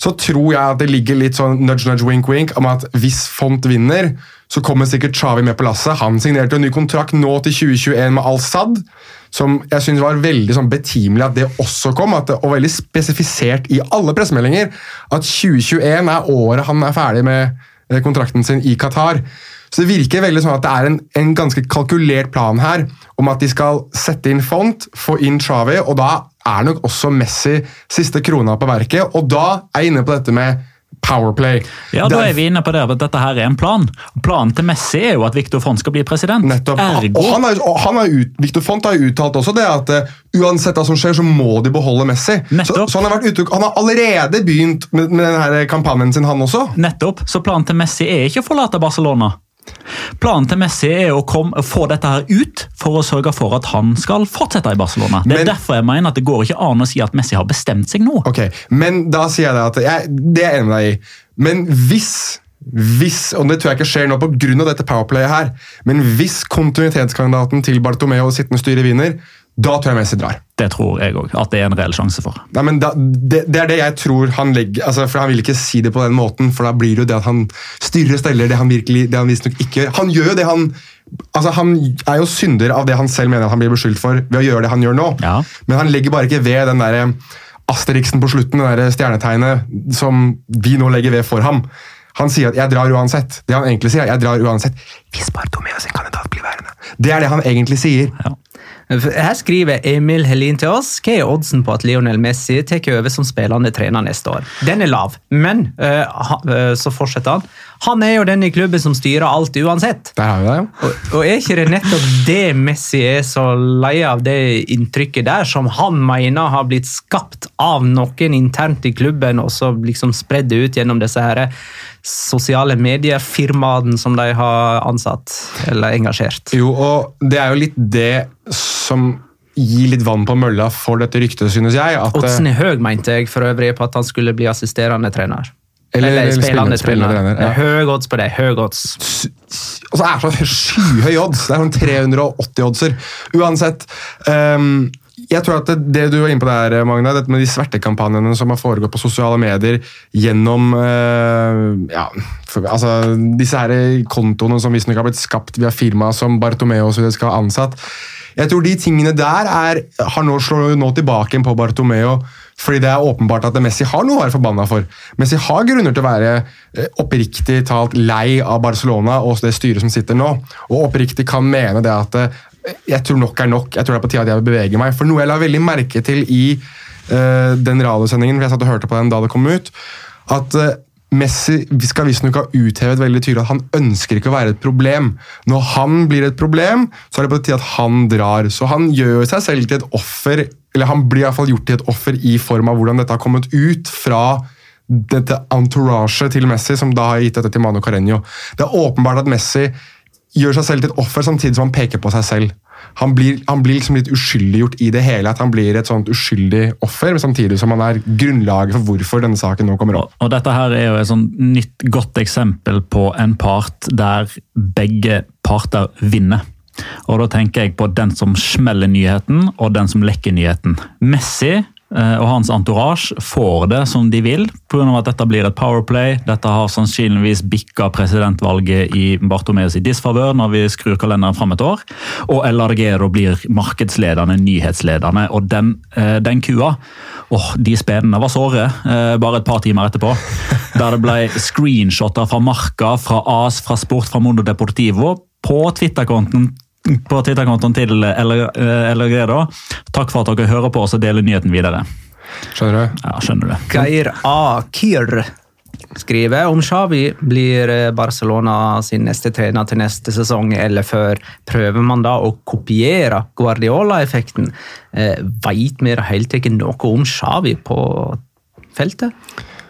Så tror jeg at det ligger litt sånn nudge, nudge, wink, wink om at hvis Font vinner, så kommer sikkert Xavi med på lasset. Han signerte en ny kontrakt nå til 2021 med Al-Sad, som jeg synes var veldig sånn betimelig at det også kom, det, og veldig spesifisert i alle pressemeldinger, at 2021 er året han er ferdig med eh, kontrakten sin i Qatar. Så det virker veldig sånn at det er en, en ganske kalkulert plan her om at de skal sette inn Font, få inn Xavi, og da er nok også Messi siste krona på verket. Og da er jeg inne på dette med Powerplay. Ja, Da er vi inne på det at dette her er en plan. Planen til Messi er jo at Victor Font skal bli president. Nettopp. Ergo Og han har, og han har ut, Victor Font har jo uttalt også det at eh, uansett hva som skjer, så må de beholde Messi. Så, Nettopp. så han, har vært han har allerede begynt med, med denne kampanjen sin, han også. Nettopp. Så planen til Messi er ikke å forlate Barcelona. Planen til Messi er å komme, få dette her ut for å sørge for at han skal fortsette i Barcelona. Det er Men- derfor jeg mener at det går ikke an å si at Messi har bestemt seg nå. Ok, men da sier jeg det at jeg, Det er jeg enig med deg i. Men hvis hvis, og det tror jeg ikke skjer nå pga. dette powerplayet her, men hvis kontinuitetskandidaten til Bartomeo og sittende styre vinner, da tror jeg Messi drar. Det tror jeg òg at det er en reell sjanse for. Nei, men da, det, det er det jeg tror han legger altså, For Han vil ikke si det på den måten, for da blir det jo det at han styrer og steller det han virkelig, det han visstnok ikke gjør. Han gjør jo det han altså Han er jo synder av det han selv mener at han blir beskyldt for ved å gjøre det han gjør nå. Ja. Men han legger bare ikke ved den der Asteriksen på slutten, det der stjernetegnet som vi nå legger ved for ham. Han sier at 'jeg drar uansett'. Det han egentlig sier, er 'jeg drar uansett'. Hvis Bartomeo sin kandidat blir værende. Det er det han egentlig sier. Her skriver Emil Helin til oss hva er oddsen på at Lionel Messi tar over som spillende trener neste år. Den er lav, men uh, så fortsetter han. Han er jo den i klubben som styrer alt uansett. Der har vi det, jo. Og, og er ikke det nettopp det Messi er så lei av, det inntrykket der, som han mener har blitt skapt av noen internt i klubben, og så liksom spredd det ut gjennom disse her sosiale medier-firmaene som de har ansatt eller engasjert? Jo, og det er jo litt det som gir litt vann på mølla for dette ryktet, synes jeg. At, Oddsen er høy, mente jeg for øvrig, på at han skulle bli assisterende trener. Eller- eller spillende spillende- spillende trener. ja. Høy odds på det. Høy odds. Og så er det så skyhøy odds. Det er sånn 380 oddser. Uansett. Um, jeg tror at det, det du var inne på der, Magna, dette med de svertekampanjene som har foregått på sosiale medier gjennom uh, ja, for, altså, disse her kontoene som visstnok har blitt skapt via firma som Bartomeo og så skal ha ansatt. Jeg tror de tingene der er, har nå, slår nå tilbake på Bartomeo. Fordi det er åpenbart at Messi har noe å være forbanna for. Messi har grunner til å være eh, oppriktig talt lei av Barcelona og det styret som sitter nå. Og oppriktig kan mene det at eh, jeg tror nok er nok. Jeg tror det er på tide at jeg vil bevege meg. For noe jeg la veldig merke til i uh, den radiosendingen, for jeg satt og hørte på den da det kom ut, at eh, Messi skal visstnok ha uthevet veldig tydelig at han ønsker ikke å være et problem. Når han blir et problem, så er det på tide at han drar. Så han gjør seg selv til et offer, eller han blir i hvert fall gjort til et offer i form av hvordan dette har kommet ut fra dette entouraget til Messi, som da har gitt dette til Mano Carreño. Det er åpenbart at Messi gjør seg selv til et offer, samtidig som han peker på seg selv. Han blir, han blir liksom litt uskyldiggjort i det hele, at han blir et sånt uskyldig offer, men samtidig som han er grunnlaget for hvorfor denne saken nå kommer opp. Og dette her er jo et sånt nytt godt eksempel på en part der begge parter vinner. Og da tenker jeg på den som smeller nyheten, og den som lekker nyheten. Messi og hans entourage får det som de vil, pga. at dette blir et powerplay. Dette har sannsynligvis bikka presidentvalget i Bartomeus i disfavør når vi skrur kalenderen fram et år. Og El Argero blir markedsledende, nyhetsledende. Og den, eh, den kua åh, De spenene var såre eh, bare et par timer etterpå. Der det ble screenshotter fra Marca, fra AS, fra Sport, fra Mondo Deportivo på Twitter-kontoen på Twitter-kontoen til LRG. Takk for at dere hører på oss og deler nyheten videre. Skjønner du? Ja, skjønner du. Geir A. Kir skriver om Xavi blir eh, Barcelona sin neste trener til neste sesong eller før. Prøver man da å kopiere Guardiola-effekten? Eh, Veit vi helt det hele tatt noe om Xavi på feltet?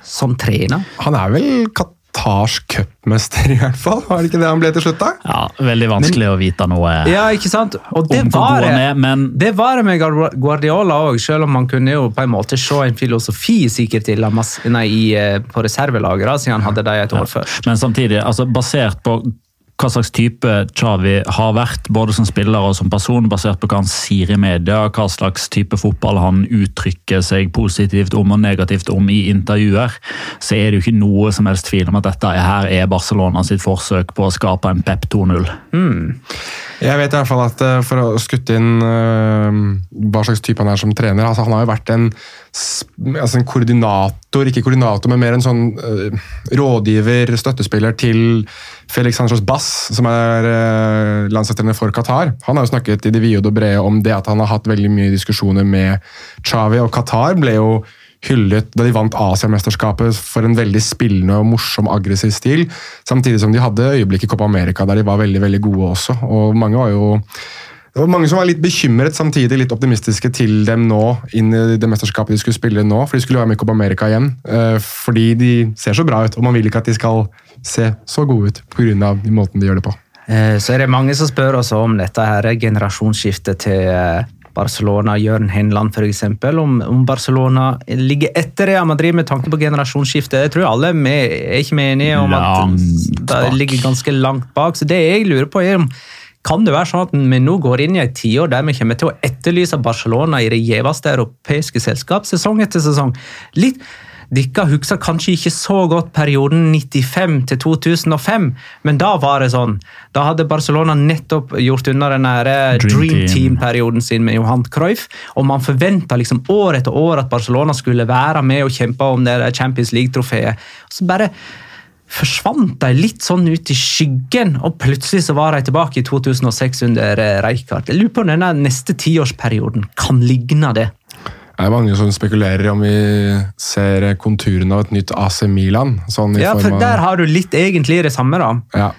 Som trener? Han er vel Qatars cupmester, i hvert fall? Var det ikke det han ble til slutt, da? Ja, Veldig vanskelig å vite noe Ja, ikke sant? Og det var det. men Det var det med Guardiola òg, selv om man kunne jo på en måte se en filosofi sikkert til Lamas, nei, eh, på reservelaget, siden han hadde det et år før. Men samtidig, altså basert på hva slags type Xavi har vært, både som spiller og som person, basert på hva han sier i media, hva slags type fotball han uttrykker seg positivt om og negativt om i intervjuer, så er det jo ikke noe som helst tvil om at dette her er Barcelona sitt forsøk på å skape en Pep 2-0. Jeg vet i hvert fall at eh, for å skutte inn eh, hva slags type han er som trener altså Han har jo vært en, altså en koordinator, ikke koordinator, men mer en sånn uh, rådgiver, støttespiller til Felix Sanchez Bass, som er uh, landslagstrener for Qatar. Han har jo snakket i det vide og det brede om det at han har hatt veldig mye diskusjoner med Xavi, og Qatar ble jo hyllet da de vant Asiamesterskapet for en veldig spillende og morsom, aggressiv stil. Samtidig som de hadde øyeblikk i Copa America der de var veldig veldig gode også. og mange var jo det var mange som var litt bekymret, samtidig litt optimistiske til dem nå, inn i det mesterskapet de skulle spille nå. For de skulle være med i Copa America igjen. eh, Fordi de ser så bra ut, og man vil ikke at de skal se så gode ut pga. måten de gjør det på. Eh, Så er det mange som spør oss om dette her generasjonsskiftet til eh, Barcelona, Jørn Henland f.eks. Om, om Barcelona ligger etter Real Madrid med tanke på generasjonsskiftet. Jeg tror alle er, med, er ikke vi enige om at Langt det bak. ligger ganske langt bak. Så det jeg lurer på er om kan det være sånn at vi nå går inn i et tiår der vi kommer til å etterlyse Barcelona i det gjeveste europeiske selskap, sesong etter sesong? Litt dere husker kanskje ikke så godt perioden 95 til 2005, men da var det sånn. Da hadde Barcelona nettopp gjort unna den nære Dream Dream Team. Team-perioden sin med Johan Cruyff, og man forventa liksom år etter år at Barcelona skulle være med og kjempe om det Champions League-trofeet. Så bare forsvant de litt sånn ut i skyggen, og plutselig så var de tilbake i 2006 under Reykard. Jeg lurer på om denne neste tiårsperioden kan ligne det. Det er mange som spekulerer om vi ser konturene av et nytt AC Milan. Sånn i Ja, for Der har du litt egentlig det samme, da. ja.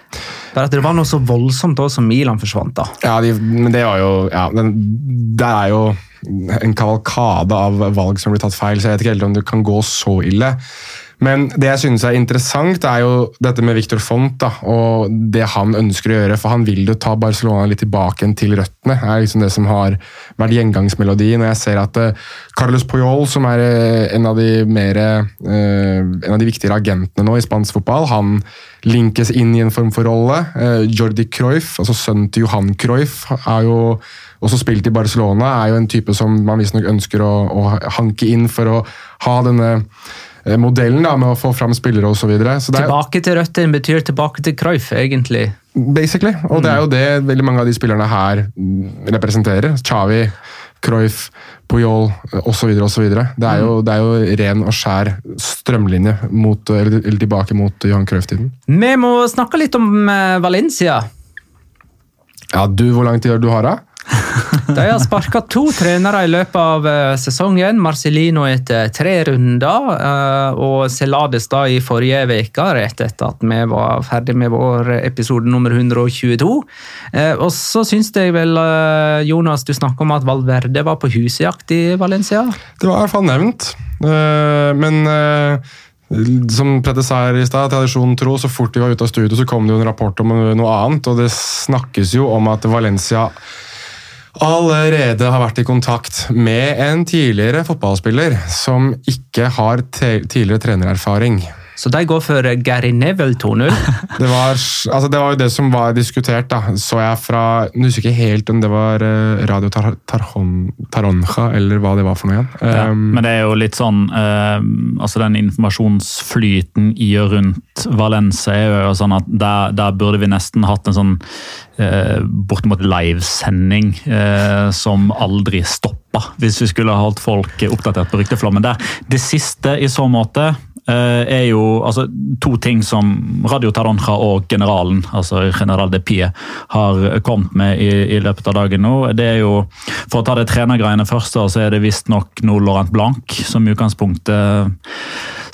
Bare at det var noe så voldsomt da som Milan forsvant. da. Ja, de, men det var jo ja, Det er jo en kavalkade av valg som blir tatt feil, så jeg vet ikke helt om det kan gå så ille. Men det jeg synes er interessant, er jo dette med Victor Font da, og det han ønsker å gjøre. For han vil jo ta Barcelona litt tilbake til røttene. Er liksom det som har vært gjengangsmelodien. Og jeg ser at eh, Carlos Poyol, som er eh, en av de mer eh, en av de viktigere agentene nå i spansk fotball, han linkes inn i en form for rolle. Jordi Cruyff, altså sønnen til Johan Cruyff, er jo også spilt i Barcelona, er jo en type som man visstnok ønsker å, å hanke inn for å ha denne modellen da, med å få fram spillere osv. Tilbake til røttene betyr tilbake til Cruyff, egentlig. basically, og det er jo det veldig mange av de spillerne her mm, representerer. Xavi, Cruyff, Puyol osv. osv. Det, er jo- det er jo ren og skjær strømlinje mot, eller, eller tilbake mot Johan Cruyff-tiden. Vi må snakke litt om eh, Valencia. Ja, du, Hvor lang tid har du har da? De har sparka to trenere i løpet av eh, sesongen. Marcelino etter tre runder, eh, og Celades da i forrige uke, rett etter at vi var ferdig med vår episode nummer 122. Eh, Og så syns jeg vel, eh, Jonas, du snakker om at Valverde var på husjakt i Valencia. Det var i hvert fall nevnt. Eh, men eh, som Petter sa her i stad, tradisjonen tro, så fort de var ute av studio, så kom det jo en rapport om noe annet. Og det snakkes jo om at Valencia allerede har vært i kontakt med en tidligere fotballspiller som ikke har tidligere trenererfaring. Så de går for Gary Neville 2-0. Det var, altså det var jo det som var diskutert, da. Så jeg fra Jeg husker ikke helt om det var eh, Radio Tar Tarjon Taronja, eller hva det var for noe igjen. Ja, Um, men det er jo litt sånn uh, altså Den informasjonsflyten i og rundt Valencia er jo sånn at der, der burde vi nesten hatt en sånn uh, bortimot livesending uh, som aldri stoppa, hvis vi skulle ha holdt folk oppdatert på rykteflommen der. Det siste i så måte er jo altså, to ting som Radio Taronja og generalen, altså General de Pie, har kommet med i, i løpet av dagen nå. Det er jo, For å ta det trenergreiene først, så er det visstnok nå Laurent Blanc som i utgangspunktet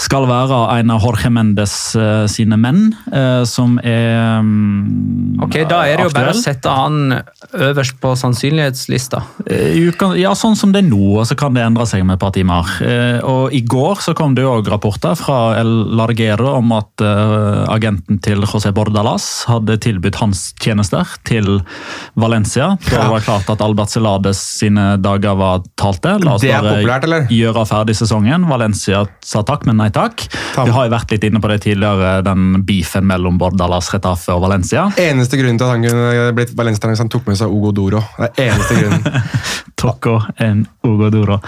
skal være en av Jorge Mendes eh, sine menn, eh, som er um, Ok, Da er det jo bare å sette han øverst på sannsynlighetslista. Eh, Ja, sånn som det er nå, og så kan det endre seg med et par timer. Eh, Og I går så kom det også rapporter fra El Larguero om at eh, agenten til José Bordalas hadde tilbudt hans tjenester til Valencia. Da var det klart at Albert Celades sine dager var talte. La oss bare populært, eller? gjøre ferdig sesongen. Valencia sa takk, men nei takk. Ta- Vi har jo vært litt inne på det tidligere, den beefen mellom Bordalas, Retafe og Valencia. Eneste grunnen til at han kunne blitt Valencia hvis han tok med seg Ogo Doro. Det er eneste grunnen. Tocco en Ugodoro.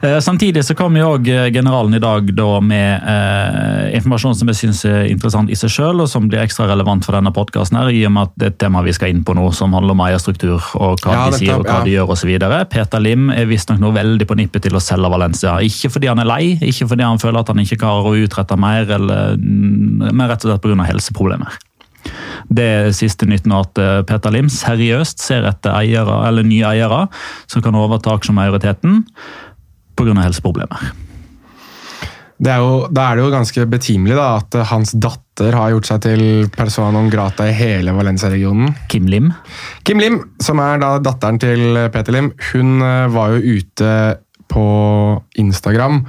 Eh, samtidig så kom jo også generalen i dag da med eh, informasjon som jeg syns er interessant i seg selv, og som blir ekstra relevant for denne podkasten, i og med at det er et tema vi skal inn på nå, som handler om eierstruktur og hva Ja, de sier og hva ja. de gjør osv. Peter Lim er visstnok nå veldig på nippet til å selge Valencia. Ikke fordi han er lei, ikke fordi han føler at han ikke klarer å utrette mer, eller, mm, men rett og slett pga. helseproblemer. Det er siste nytt nå at eh, Peter Lim seriøst ser etter eiere, eller nye eiere som kan overta aksjemajoriteten pga. helseproblemer. Det er jo, da er det jo ganske betimelig da, at eh, hans datter har gjort seg til persona non grata i hele Valencia-regionen. Kim Lim. Kim Lim, som er da datteren til Peter Lim, hun eh, var jo ute på Instagram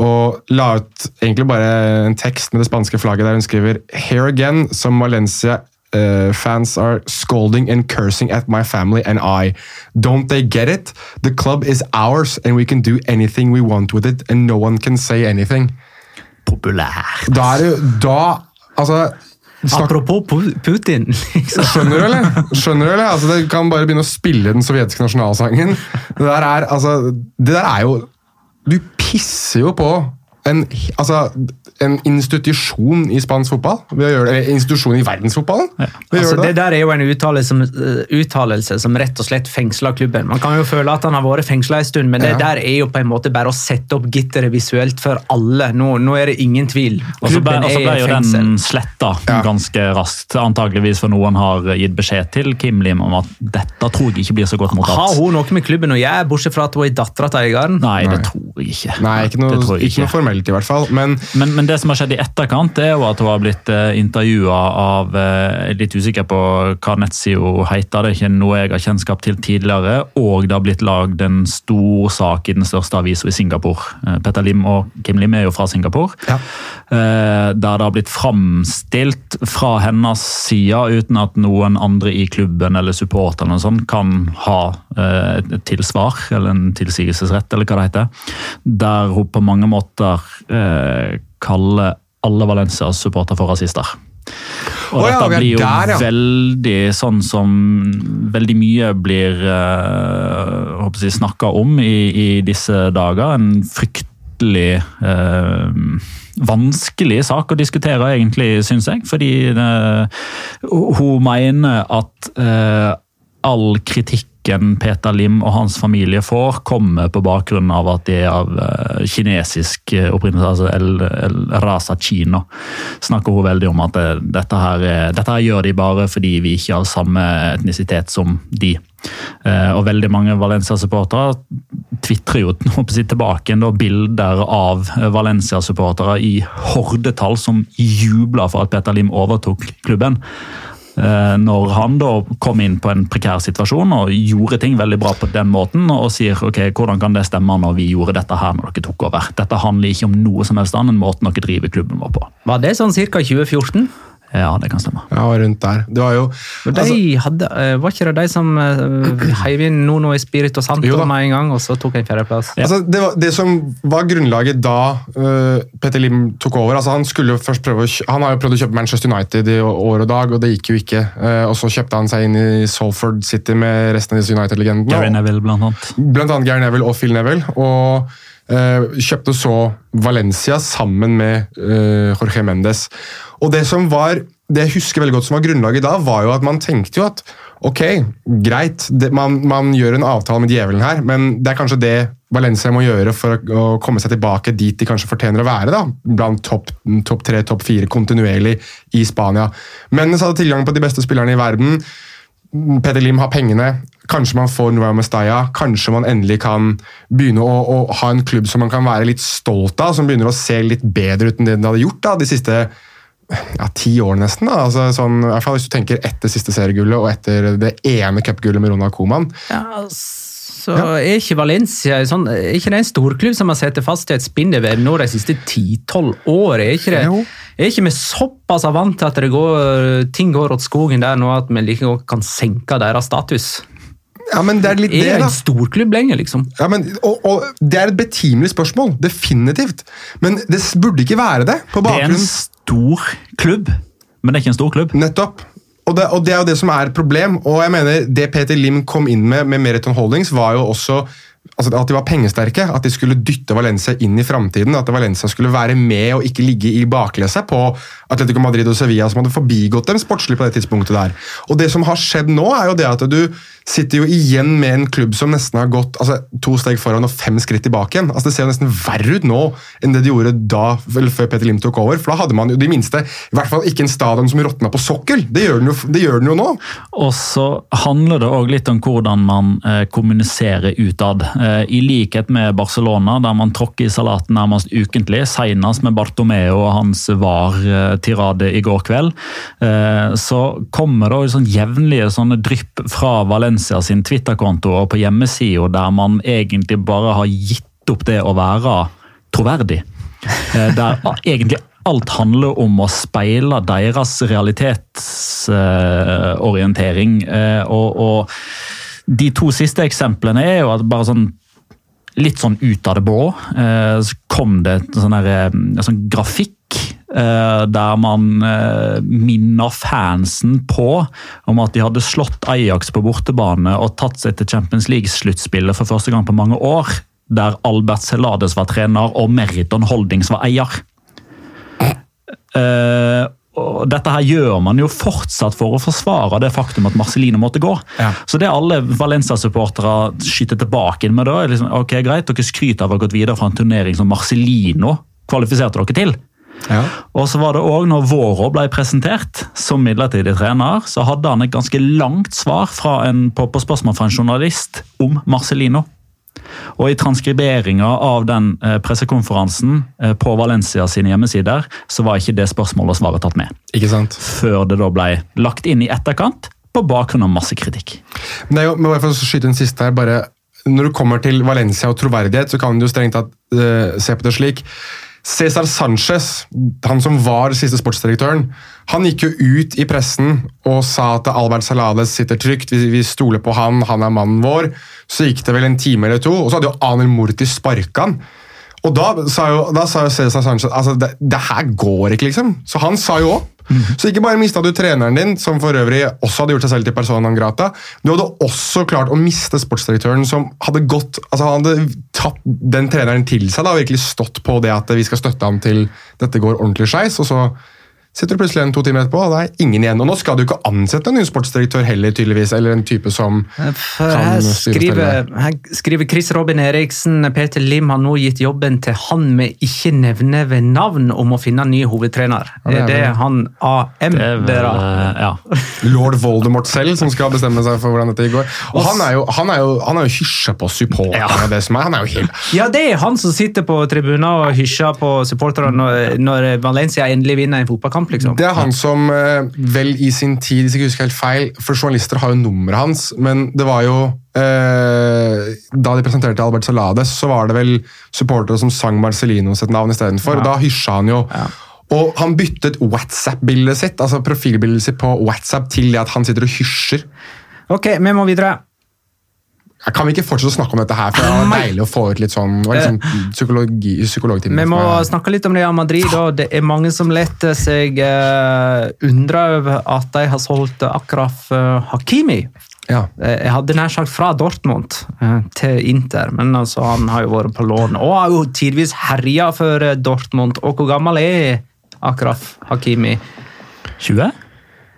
og la ut egentlig bare en tekst med det spanske flagget der hun skriver Here again, som Valencia Uh, fans are scolding and cursing at my family and I. Don't they get it? The club is ours and we can do anything we want with it and no one can say anything. Populært. Da er det jo Da Altså Snak... Apropos Pu- Putin. liksom. Skjønner du, eller? Skjønner du, eller? Altså, det kan bare begynne å spille den sovjetiske nasjonalsangen. Det der er, altså, det der er jo Du pisser jo på en, altså, en institusjon i spansk fotball. Ved å gjøre det, eller institusjon i verdensfotballen. Ja. Altså, det det. der er jo en uttalelse som, eh, uttalelse som rett og slett fengsler klubben. Man kan jo føle at han har vært fengsla en stund, men det Ja. der er jo på en måte bare å sette opp gitteret visuelt for alle. Nå, nå er det ingen tvil. Og så ble, ble jo den sletta Ja. ganske raskt. Antageligvis for noen har gitt beskjed til Kim Lim om at dette tror jeg ikke blir så godt Har hun noe med klubben å gjøre, bortsett fra at hun er dattera til eieren? Nei, det Nei. Tror jeg ikke. Nei, ikke noe, ikke ikke noe formelt, i hvert fall. Men Men, men det som har skjedd i etterkant, er jo at hun har blitt uh, intervjua av eh, Jeg er litt usikker på hva nettsida heter, det er ikke noe jeg har kjennskap til tidligere. Og det har blitt lagd en stor sak i den største avisa i Singapore. Eh, Petter Lim og Kim Lim er jo fra Singapore. Ja. Eh, der det har blitt framstilt fra hennes side, uten at noen andre i klubben eller supporterne eller kan ha eh, et tilsvar, eller en tilsigelsesrett, eller hva det heter. Der hun på mange måter eh, kaller alle Valencias supporter for rasister. Og oh, ja, dette blir jo der, ja. veldig sånn som veldig mye blir uh, håper snakka om i, i disse dager. En fryktelig eh, vanskelig sak å diskutere, egentlig, syns jeg. Fordi det, hun mener at eh, all kritikken Peter Lim og hans familie får, kommer på bakgrunn av at de er av eh, kinesisk eh, opprinnelse, altså El, El Rasa kino. Snakker hun veldig om at eh, dette, her, er- dette her gjør de bare fordi vi ikke har samme etnisitet som de. Og veldig mange Valencia-supportere tvitrer jo tilbake da, bilder av Valencia-supportere i hordetall som jubler for at Peter Lim overtok klubben. Eh, Når han da kom inn på en prekær situasjon og gjorde ting veldig bra på den måten, og sier ok, hvordan kan det stemme når vi gjorde dette her når dere tok over? Dette handler ikke om noe som helst annet enn måten dere driver klubben vår på. Var det sånn ca. 2014? Ja, det kan stemme. Ja, rundt der. Det var jo Og de altså, hadde, eh, var ikke det de som uh, heiv inn Nono i Spirit og Santo med en gang, og så tok en fjerdeplass? Ja. altså, det, var, det som var grunnlaget da uh, Petter Lim tok over altså Han skulle jo først prøve å, han har jo prøvd å kjøpe Manchester United i år og dag, og det gikk jo ikke. Uh, og Så kjøpte han seg inn i Salford City med resten av disse United-legendene. Gary Neville, blant annet. Blant annet Gary Neville og Phil Neville. Og eh, kjøpte så Valencia sammen med eh, Jorge Mendes. Og det som var, det jeg husker veldig godt som var grunnlaget da, var jo at man tenkte jo at ok, greit, det, man, man gjør en avtale med djevelen her, men det er kanskje det Valencia må gjøre for å, å komme seg tilbake dit de kanskje fortjener å være. da, Blant topp top tre, topp fire kontinuerlig i Spania. Mennes hadde tilgang på de beste spillerne i verden. Peter Lim har pengene. Kanskje man får Noah Mestaya. Kanskje man endelig kan begynne å, å ha en klubb som man kan være litt stolt av, som begynner å se litt bedre ut enn det den hadde gjort da, de siste ja, ti årene nesten. da. Altså, sånn, i hvert fall Hvis du tenker etter siste seriegullet og etter det ene cupgullet med Ronald Koeman. Ja, så er ikke Valencia en sånn, er ikke det en storklubb som har sittet fast i et spindelvev nå de siste 10-12 år? Er ikke, det, Jo. er ikke vi såpass vant til at det går, ting går åt skogen der nå at vi like godt kan senke deres status? Ja, men det er litt Er det, da. en storklubb lenger, liksom? Ja, men, og, og Det er et betimelig spørsmål, definitivt. Men det burde ikke være det. på Det er en stor klubb, men det er ikke en stor klubb. Nettopp. Og det, og det er jo det som er problem. Og jeg mener, Det Peter Lim kom inn med med Meriton Holdings, var jo også altså at de var pengesterke. At de skulle dytte Valencia inn i framtiden. At Valencia skulle være med og ikke ligge i bakleset på Atletico Madrid og Sevilla, som hadde forbigått dem sportslig på det tidspunktet der. Og det som har skjedd nå, er jo det at du sitter jo igjen med en klubb som nesten har gått altså, to steg foran og fem skritt tilbake igjen. Altså Det ser jo nesten verre ut nå enn det de gjorde da, vel, før Peter Lim tok over. For da hadde man jo de minste I hvert fall ikke en stadion som råtna på sokkel. Det gjør den jo, det gjør den jo nå. Og så handler det òg litt om hvordan man eh, kommuniserer utad. Eh, I likhet med Barcelona, der man tråkker i salaten nærmest ukentlig, senest med Bartomeo og hans VAR-tirade i går kveld, eh, så kommer det også sånn jevnlige sånne drypp fra Valencia sin Twitter-konto og på hjemmesida, der man egentlig bare har gitt opp det å være troverdig. Eh, Der egentlig alt handler om å speile deres realitetsorientering. Eh, og, og de to siste eksemplene er jo at bare sånn litt sånn ut av det blå. Eh, så kom det en sånn, sånn grafikk der man eh, minner fansen på om at de hadde slått Ajax på bortebane og tatt seg til Champions League-sluttspillet for første gang på mange år. Der Albert Celades var trener og Meriton Holdings var eier. Eh, og dette her gjør man jo fortsatt for å forsvare det faktum at Marcelino måtte gå. Ja. Så det alle Valencia-supportere skyter tilbake inn med da, er liksom, ok greit, dere skryter av å ha gått videre fra en turnering som Marcelino kvalifiserte dere til. Ja. Og så var det også når Vårå ble presentert som midlertidig trener, så hadde han et ganske langt svar fra en, på, på spørsmål fra en journalist om Marcelino. Og i transkriberinga av den eh, pressekonferansen eh, på Valencia sine hjemmesider, så var ikke det spørsmålet og svaret tatt med. Ikke sant? Før det da ble lagt inn i etterkant, på bakgrunn av masse kritikk. Er men bare for å skyte en siste her, bare Når du kommer til Valencia og troverdighet, så kan du jo strengt tatt uh, se på det slik. Cæsar Sanchez, han som var siste sportsdirektøren, han gikk jo ut i pressen og sa at Albert Salades sitter trygt, vi, vi stoler på han, han er mannen vår. Så gikk det vel en time eller to, og så hadde jo Anel Murti sparka han. Og da sa jo, da sa jo Cæsar Sanchez altså det, det her går ikke, liksom. Så han sa jo opp. Så ikke bare mista du treneren din, som for øvrig også hadde gjort seg selv til persona non grata, du hadde også klart å miste sportsdirektøren, som hadde gått, altså han hadde tatt den treneren til seg da, og virkelig stått på det at vi skal støtte ham til dette går ordentlig skeis. Og så sitter du plutselig en to timer etterpå, og det er ingen igjen. Og nå skal du ikke ansette en ny sportsdirektør heller, tydeligvis, eller en type som For Kan her skriver, her skriver Chris Robin Eriksen Peter Lim har nå gitt jobben til han vi ikke nevner ved navn om å finne en ny hovedtrener. Ja, det er er det vel- han AM er eh, ja. lord Voldemort selv som skal bestemme seg for hvordan dette går. Og han er jo, han er jo, han er jo hysja på supporterne. Ja. det som er. Han er jo helt Ja, det er han som sitter på tribunen og hysjer på supporterne når, når Valencia endelig vinner en fotballkamp, liksom. Det er han som eh, vel i sin tid, hvis jeg ikke husker helt feil, for journalister har jo nummeret hans, men det var jo eh, Da de presenterte Albert Salades, så var det vel supportere som sang Marcelino sitt navn istedenfor. Ja. Da hysja han jo. Ja. Og han byttet WhatsApp-bildet sitt, altså profilbildet sitt på WhatsApp til det at han sitter og hysjer. Ok, vi må videre. Kan vi ikke fortsette å snakke om dette her? For det var deilig å få ut litt sånn det sånn psykologi, psykologtime. Vi må snakke litt om Real Madrid. og Det er mange som leter seg uh, undre over at de har solgt Akraf eh, Hakimi. Ja. Jeg hadde nær sagt fra Dortmund til Inter, men altså, han har jo vært på lån. Og har jo tidvis herja for Dortmund. Og hvor gammel er Akraf Hakimi? 20?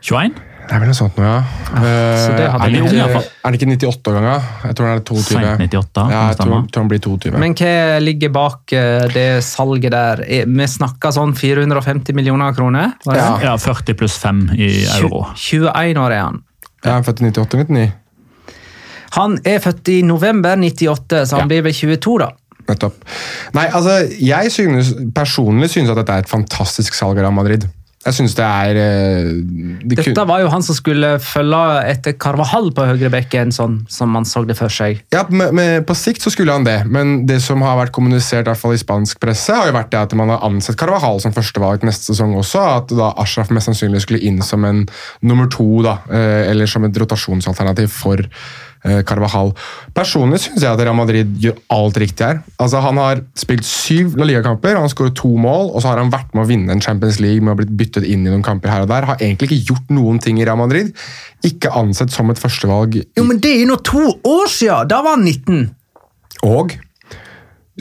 21? Det er vel noe sånt nå, ja. så det Eh, hadde er, det, han ikke, er det ikke 98 år gammel? Jeg tror han er 22. Sent 98, Ja, jeg tror, tror han blir 22. Men hva ligger bak eh, det salget der? Eh, Vi snakka sånn 450 millioner kroner? Var det? Ja. Ja, 40 pluss 5 i euro. 21 år er han. Ja, han er født i 98-99. Han er født i november 98, så han Ja. blir vel 22, da. Nettopp. Nei, altså, jeg synes, personlig synes at dette er et fantastisk salg av Madrid. Jeg synes det er eh, det kun- Dette var jo han som skulle følge etter Carvahall på høyrebekken, sånn som man så det for seg. Ja, med, med, På sikt så skulle han det, men det som har vært kommunisert i, hvert fall i spansk presse, har jo vært det at man har ansett Carvahall som førstevalg neste sesong også. At da Ashraf mest sannsynlig skulle inn som en nummer to, da, eh, eller som et rotasjonsalternativ for Carvajal. Personlig syns jeg at Real Madrid gjør alt riktig her. Altså Han har spilt syv La Liga-kamper, han skåret to mål, og så har han vært med å vinne en Champions League med å ha blitt byttet inn i noen kamper her og der. Har egentlig ikke gjort noen ting i Real Madrid. Ikke ansett som et førstevalg Jo, men det er jo nå to år siden! Da var han 19. Og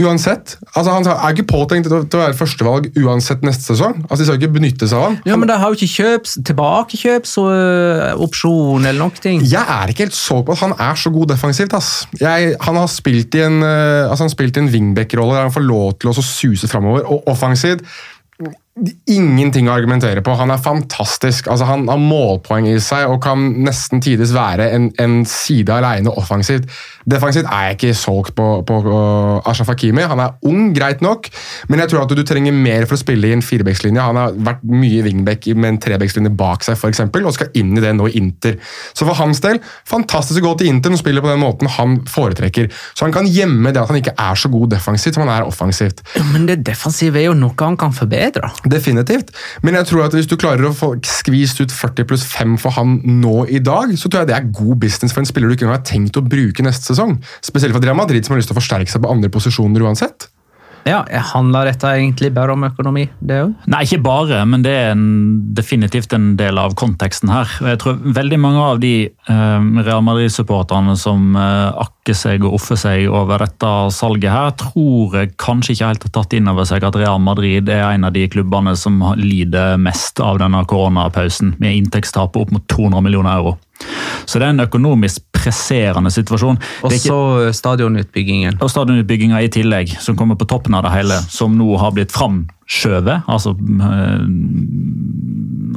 uansett altså Han er ikke påtenkt til å, til å være førstevalg uansett neste sesong. Altså De skal ikke benytte seg av han. Ja, men De har jo ikke kjøps, tilbakekjøpsopsjon eller noen ting. Jeg er ikke helt så på at han er så god defensivt. ass. Jeg, han har spilt i en, eh, altså han spilt i en wingback-rolle der han får lov til å suse framover. Og offensivt Ingenting å argumentere på. Han er fantastisk. Altså, han har målpoeng i seg og kan nesten tides være en, en side alene offensivt. Defensivt er jeg ikke solgt på, på på Ashraf Hakimi. Han er ung, greit nok, men jeg tror at du, trenger mer for å spille i en firebeckslinje. Han har vært mye wingback med en trebeckslinje bak seg, for eksempel, og skal inn i det nå i Inter. Så for hans del, fantastisk å gå til Inter og spille på den måten han foretrekker. Så han kan gjemme det at han ikke er så god defensivt som han er offensivt. Men det defensive er jo noe han kan forbedre. Definitivt. Men jeg tror at hvis du klarer å få skvist ut 40 pluss 5 for han nå i dag, så tror jeg det er god business for en spiller du ikke engang har tenkt å bruke neste sesong. Spesielt for Real Madrid, som har lyst til å forsterke seg på andre posisjoner uansett. Ja, Handler dette egentlig bare om økonomi? det også? Nei, ikke bare, men det er en, definitivt en del av konteksten her. Jeg tror veldig mange av de eh, Real Madrid-supporterne som eh, akker seg og offer seg over dette salget her, tror jeg kanskje ikke helt har tatt inn over seg at Real Madrid er en av de klubbene som lider mest av denne koronapausen, med inntektstap opp mot 200 millioner euro. Så det er en økonomisk presserende situasjon. Og Det er ikke- så stadionutbyggingen. og stadionutbygginga i tillegg, som kommer på toppen av det hele, som nå har blitt framskjøvet. Altså, øh,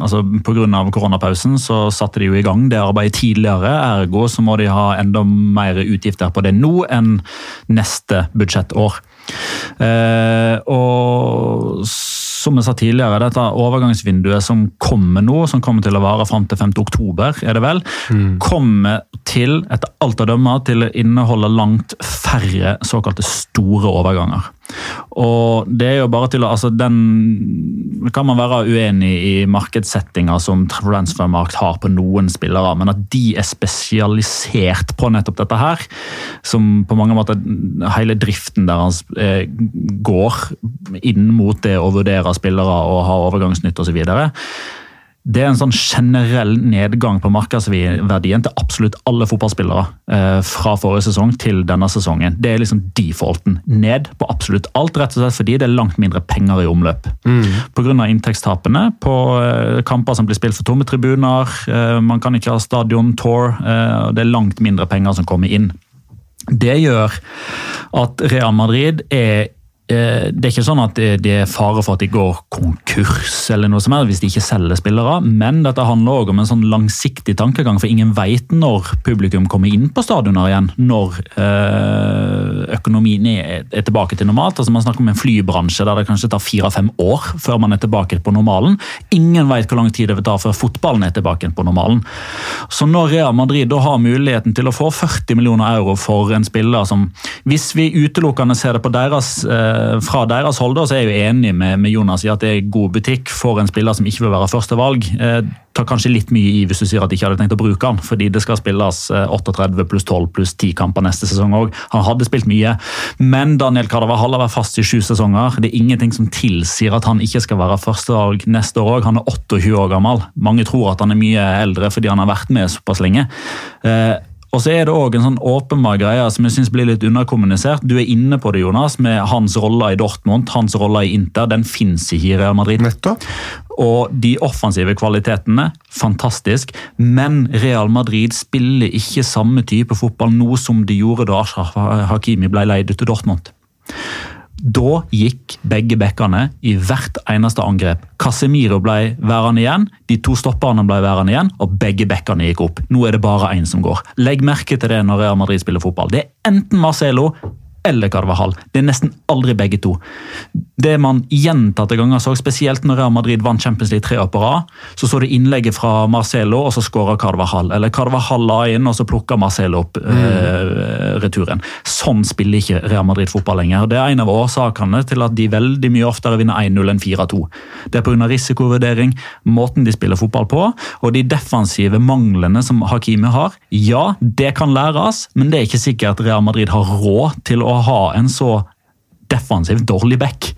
altså Pga. koronapausen så satte de jo i gang det arbeidet tidligere. Ergo så må de ha enda mer utgifter på det nå enn neste budsjettår. Eh, og som jeg sa tidligere, dette overgangsvinduet som kommer nå, som kommer til å vare fram til 5. oktober, er det vel, kommer til, etter alt å dømme, til å inneholde langt færre såkalte store overganger. Og det er jo bare til å altså den kan man være uenig i markedssettinga som Transfermarkt har på noen spillere, men at de er spesialisert på nettopp dette her, som på mange måter hele driften deres eh, går inn mot det å vurdere spillere og ha overgangsnytt osv. Det er en sånn generell nedgang på markedsverdien til absolutt alle fotballspillere eh, fra forrige sesong til denne sesongen. Det er liksom defaulten. Ned på absolutt alt, rett og slett fordi det er langt mindre penger i omløp. Pga. inntektstapene på eh, kamper som blir spilt for tomme tribuner, eh, man kan ikke ha stadion, tour, og det er langt mindre penger som kommer inn. Det gjør at Real Madrid er det er ikke sånn at det er fare for at de går konkurs eller noe som helst hvis de ikke selger spillere, men dette handler også om en sånn langsiktig tankegang, for ingen vet når publikum kommer inn på stadioner igjen, når eh, økonomien er, er tilbake til normalt. Altså Man snakker om en flybransje der det kanskje tar fire-fem år før man er tilbake på normalen. Ingen vet hvor lang tid det vil ta før fotballen er tilbake på normalen. Så når Real Madrid da har muligheten til å få 40 millioner euro for en spiller som, hvis vi utelukkende ser det på deres eh, eh, fra deres hold er jeg jo enig med, med Jonas i at det er god butikk for en spiller som ikke vil være førstevalg. Eh, tar kanskje litt mye i hvis du sier at de ikke hadde tenkt å bruke han, fordi det skal spilles eh, 38 pluss 12 pluss 10 kamper neste sesong òg. Han hadde spilt mye, men Daniel Carvajal har vært fast i sju sesonger. Det er ingenting som tilsier at han ikke skal være førstevalg neste år òg. Han er 28 år gammel. Mange tror at han er mye eldre fordi han har vært med såpass lenge. Eh, og så er det også en sånn åpenbar greie som jeg synes blir litt underkommunisert. Du er inne på det, Jonas, med hans rolle i Dortmund, hans rolle i Inter. Den fins ikke i Real Madrid. Nettopp. Og de offensive kvalitetene, fantastisk. Men Real Madrid spiller ikke samme type fotball nå som de gjorde da Ashraf Hakimi ble leid ut til Dortmund. Da gikk begge bekkene i hvert eneste angrep. Casemiro ble værende igjen, de to stopperne ble værende igjen, og begge bekkene gikk opp. Nå er det bare én som går. Legg merke til det når Real Madrid spiller fotball. Det er enten Marcelo eller Carvajal. Det er nesten aldri begge to. Det man gjentatte ganger så, spesielt når Real Madrid vant Champions League tre år på rad, så så du innlegget fra Marcelo, og så skåra Carvajal. Eller Carvajal la inn, og så plukka Marcelo opp eh, returen. Sånn spiller ikke Real Madrid fotball lenger. Det er en av årsakene til at de veldig mye oftere vinner 1-0 enn 4-2. Det er pga. risikovurdering, måten de spiller fotball på, og de defensive manglene som Hakimi har. Ja, det kan læres, men det er ikke sikkert Real Madrid har råd til å ha en så defensivt dårlig back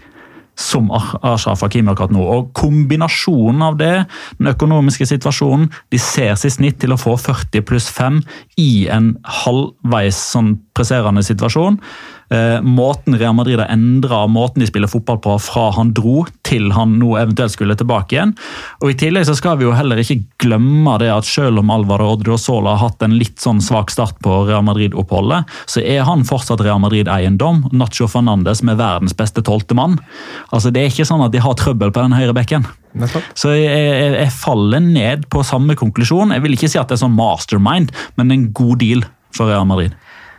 som Ashraf Hakimi akkurat nå. Og Kombinasjonen av det, den økonomiske situasjonen De ser seg snitt til å få 40 pluss 5 i en halvveis sånn presserende situasjon. Eh, måten Real Madrid har endra måten de spiller fotball på fra han dro til han nå eventuelt skulle tilbake igjen. Og I tillegg så skal vi jo heller ikke glemme det at selv om Alvaro Odriozola har hatt en litt sånn svak start på Real Madrid-oppholdet, så er han fortsatt Real Madrid-eiendom. Nacho Fernandes med verdens beste tolvte mann. Altså Det er ikke sånn at de har trøbbel på den høyre bekken. Så jeg, jeg, jeg faller ned på samme konklusjon. Jeg vil ikke si at det er sånn mastermind, men en god deal for Real Madrid.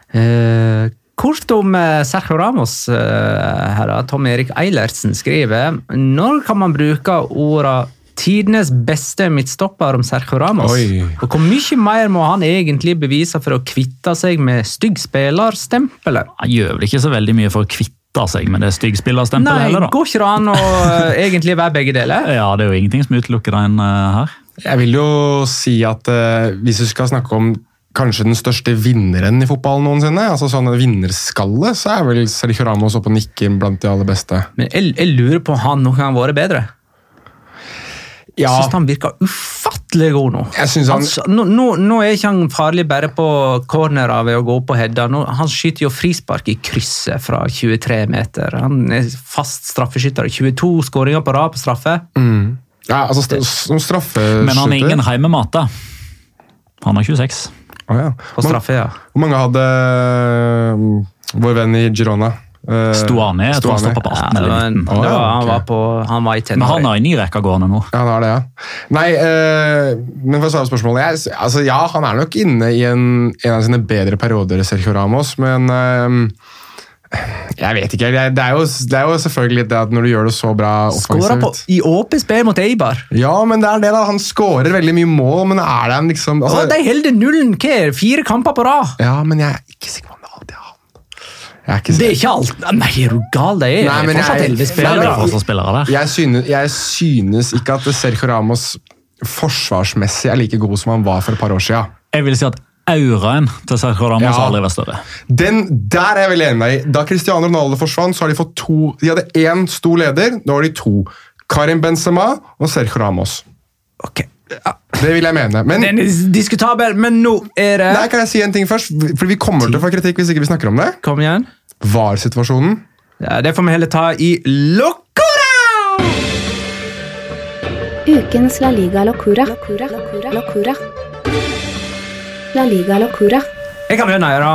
Eh, kort om eh, Sergio Ramos. Eh, her. Tom Erik Eilertsen skriver Når kan man bruke orda Tidenes beste midtstopper om Sergio Ramos. Oi. Og Hvor mye mer må han egentlig bevise for å kvitte seg med stygg spillerstempelet? Han gjør vel ikke så veldig mye for å kvitte seg med det styggspillerstempelet Nei, heller, da. går ikke det an å eh, egentlig være begge deler? Ja, det er jo ingenting som utelukker en her. Jeg vil jo si at uh, hvis vi skal snakke om kanskje den største vinneren i fotballen noensinne, altså sånn en vinnerskalle, så er vel Sergio Ramos oppe og nikker blant de aller beste. Men jeg, jeg lurer på om han noen gang har vært bedre. Jeg syns han virker ufattelig god nå. jeg synes han... Han, nå, nå, nå er ikke han farlig bare på cornerer ved å gå på header. Nå, han skyter jo frispark i krysset fra 23 meter. Han er fast straffeskytter. 22 skåringer på rad på straffe. Ja, altså st som straffeskytter. Men han er ingen heimemat, da. Han har 26. Å, ja. På straffe, ja. Hvor mange hadde øh, vår venn i Girona? Uh, Stuani, jeg tror han stoppa på 18 eller var en, 19. Ja, var, han, var på, han var i Men han har en ny rekke gående nå. Ja, han har det, ja. Nei, uh, men for å svare på spørsmålet jeg, altså, Ja, han er nok inne i en, en av sine bedre perioder, Sergio Ramos, men øh, jeg vet ikke. Det er, jo, det er jo selvfølgelig det at når du gjør det så bra Skåra på, offensivt i åpent spill mot Eibar. Ja, men det er det da. Han skårer veldig mye mål, men er det han liksom altså, ja, de holder nullen hva? fire kamper på rad! Ja, men jeg er ikke sikker på om det alltid er han. Jeg er ikke Det er ikke alt. Nei, er du gal? Det er Nei, men fortsatt elleve er spillere. det spillere der. Jeg synes, jeg synes ikke at Sergio Ramos forsvarsmessig er like god som han var for et par år siden. Jeg vil si at auraen til Sergio Ramos Ja. aldri vært større. Den, der er jeg veldig enig med deg. Da Cristiano Ronaldo forsvant, så har de fått to De hadde én stor leder, nå har de to. Karim Benzema og Sergio Ramos. Ok. Ja. Det vil jeg mene. Men Den er diskutabel, men nå er det nei, kan jeg si en ting først? For Vi kommer til å få kritikk hvis ikke vi snakker om det. Kom igjen. VAR-situasjonen. Ja, det får vi heller ta i Locora! Ukens La Liga Locura. Locura. Locura. Locura. La Liga Locura. Jeg kan begynne. Ja.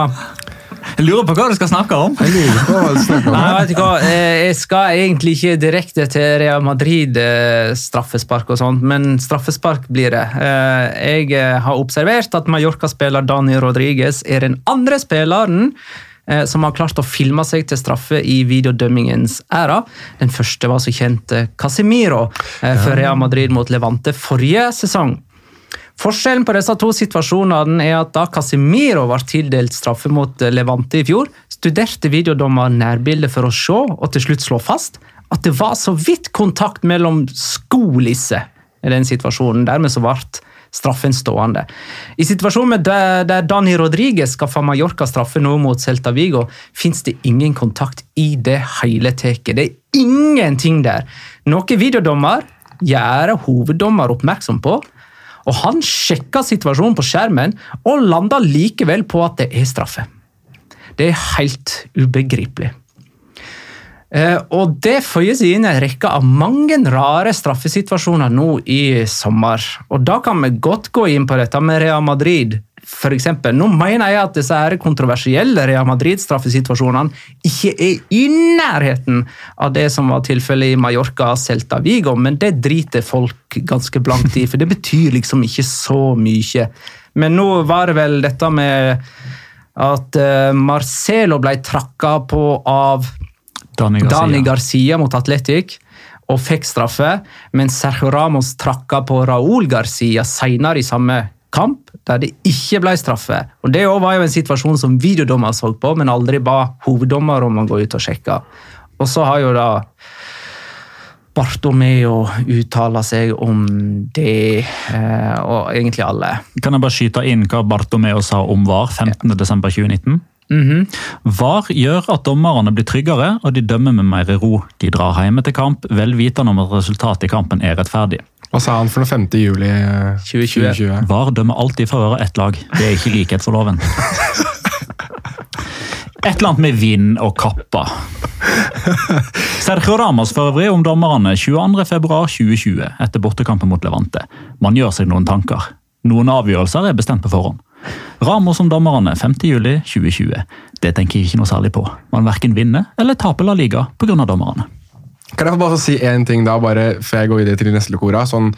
Jeg lurer på hva du skal snakke om. Nei, vet du hva? Eh, Jeg skal egentlig ikke direkte til Real Madrid eh, straffespark og sånt, men straffespark blir det. Eh, Jeg har observert at Mallorca-spiller Dani Rodriguez er den andre spilleren som har klart å filme seg til straffe i videodømmingens æra. Den første var så kjent Casemiro for Real Madrid mot Levante forrige sesong. Forskjellen på disse to situasjonene er at da Casemiro var tildelt straffe mot Levante i fjor, studerte videodommer nærbildet for å se og til slutt slå fast at det var så vidt kontakt mellom skolisser i den situasjonen. Dermed så ble straffen stående. I situasjonen der, der Dani Rodriguez skaffa Mallorca-straffe nå mot Celta Vigo, fins det ingen kontakt i det hele tatt. Det er ingenting der. Noe videodommer gjør hoveddommer oppmerksom på. Og Han sjekka situasjonen på skjermen og landa likevel på at det er straffe. Det er helt ubegripelig. Eh, og Det føyer seg inn en rekke av mange rare straffesituasjoner nå i sommer. Og Da kan vi godt gå inn på dette med Real Madrid. For eksempel. Nå mener jeg at disse her kontroversielle Real Madrid-straffesituasjonene ikke er i nærheten av det som var tilfellet i Mallorca Celta Vigo, men det driter folk ganske blankt i, for det betyr liksom ikke så mye. Men nå var det vel dette med at eh, Marcelo ble trakka på av Dani Garcia. Dani Garcia mot Atletic og fikk straffe, mens Sergio Ramos trakka på Raúl Garcia senere i samme kamp, der det ikke ble straffe. Og Det var jo en situasjon som videodommer så på, men aldri ba hoveddommer om å gå ut og sjekke. Og så har jo da Bartomeo uttaler seg om det, eh, og egentlig alle. Kan jeg bare skyte inn hva Bartomeo sa om VAR 15.12.2019? VAR gjør at dommerne blir tryggere, og de dømmer med mer ro. De drar hjem til kamp, vel vitende om at resultatet i kampen er rettferdig. Hva sa han for noe 5. juli eh, 2020? 2020? VAR dømmer alltid for favør av ett lag. Det er ikke likhet for loven. Et eller annet med vind og kappa. Sergio Ramos for øvrig om dommerne 22.2.2020 etter bortekampen mot Levante. Man gjør seg noen tanker. Noen avgjørelser er bestemt på forhånd. Ramos om dommerne 5.7.2020. Det tenker jeg ikke noe særlig på. Man verken vinner eller taper La Liga pga. dommerne. Kan jeg få bare si én ting da, bare før jeg går videre til neste lokora? Sånn,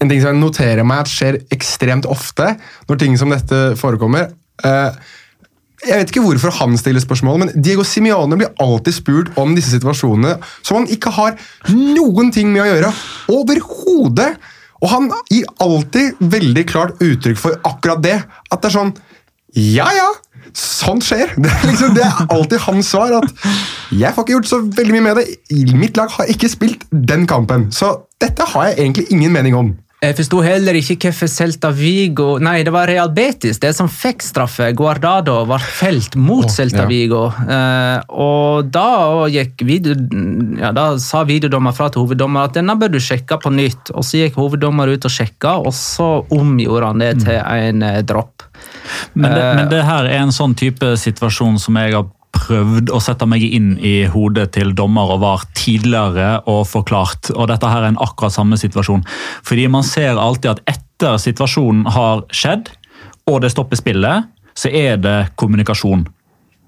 en ting som jeg noterer meg at skjer ekstremt ofte når ting som dette forekommer. Eh, jeg vet ikke hvorfor han stiller spørsmål, men Diego Simione blir alltid spurt om disse situasjonene som han ikke har noen ting med å gjøre. Overhodet! Og han gir alltid veldig klart uttrykk for akkurat det. At det er sånn Ja, ja! Sånt skjer. Det er, liksom, det er alltid hans svar. at Jeg får ikke gjort så veldig mye med det. Mitt lag har ikke spilt den kampen. Så dette har jeg egentlig ingen mening om. Jeg forsto heller ikke hvorfor Celta Vigo Nei, det var Real Betis det som fikk straffe. Guardado var felt mot oh, Celta ja. Vigo. Eh, og da, gikk video, ja, da sa videodommer fra til hoveddommer at denne bør du sjekke på nytt. Og Så gikk hoveddommer ut og sjekka, og så omgjorde han det til en eh, dropp. Men det, men det her er en sånn type situasjon som jeg har prøvd å sette meg inn i hodet til dommer og var tidligere og forklart. Og dette her er en akkurat samme situasjon. Fordi man ser alltid at etter situasjonen har skjedd, og det stopper spillet, så er det kommunikasjon.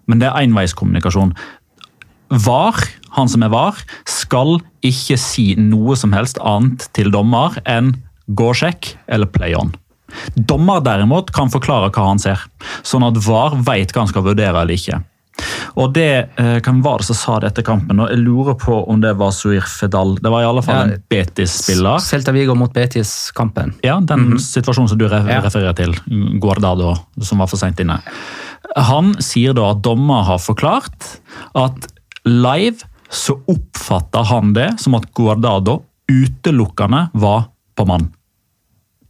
Men det er enveiskommunikasjon. VAR, han som er VAR, skal ikke si noe som helst annet til dommer enn gå sjekk eller play on. Dommer derimot kan forklare hva han ser, sånn at VAR vet hva han skal vurdere eller ikke. Og det, eh, Hvem var det som sa det etter kampen? Og jeg lurer på om det var Suir Fedal. Det var i alle fall Ja. en Betis-spiller. Celta Vigo mot Betis-kampen. Ja, Den situasjonen som du re Ja. refererer til, Guardado, som var for seint inne. Han sier da at dommer har forklart at live så oppfatter han det som at Guardado utelukkende var på mann.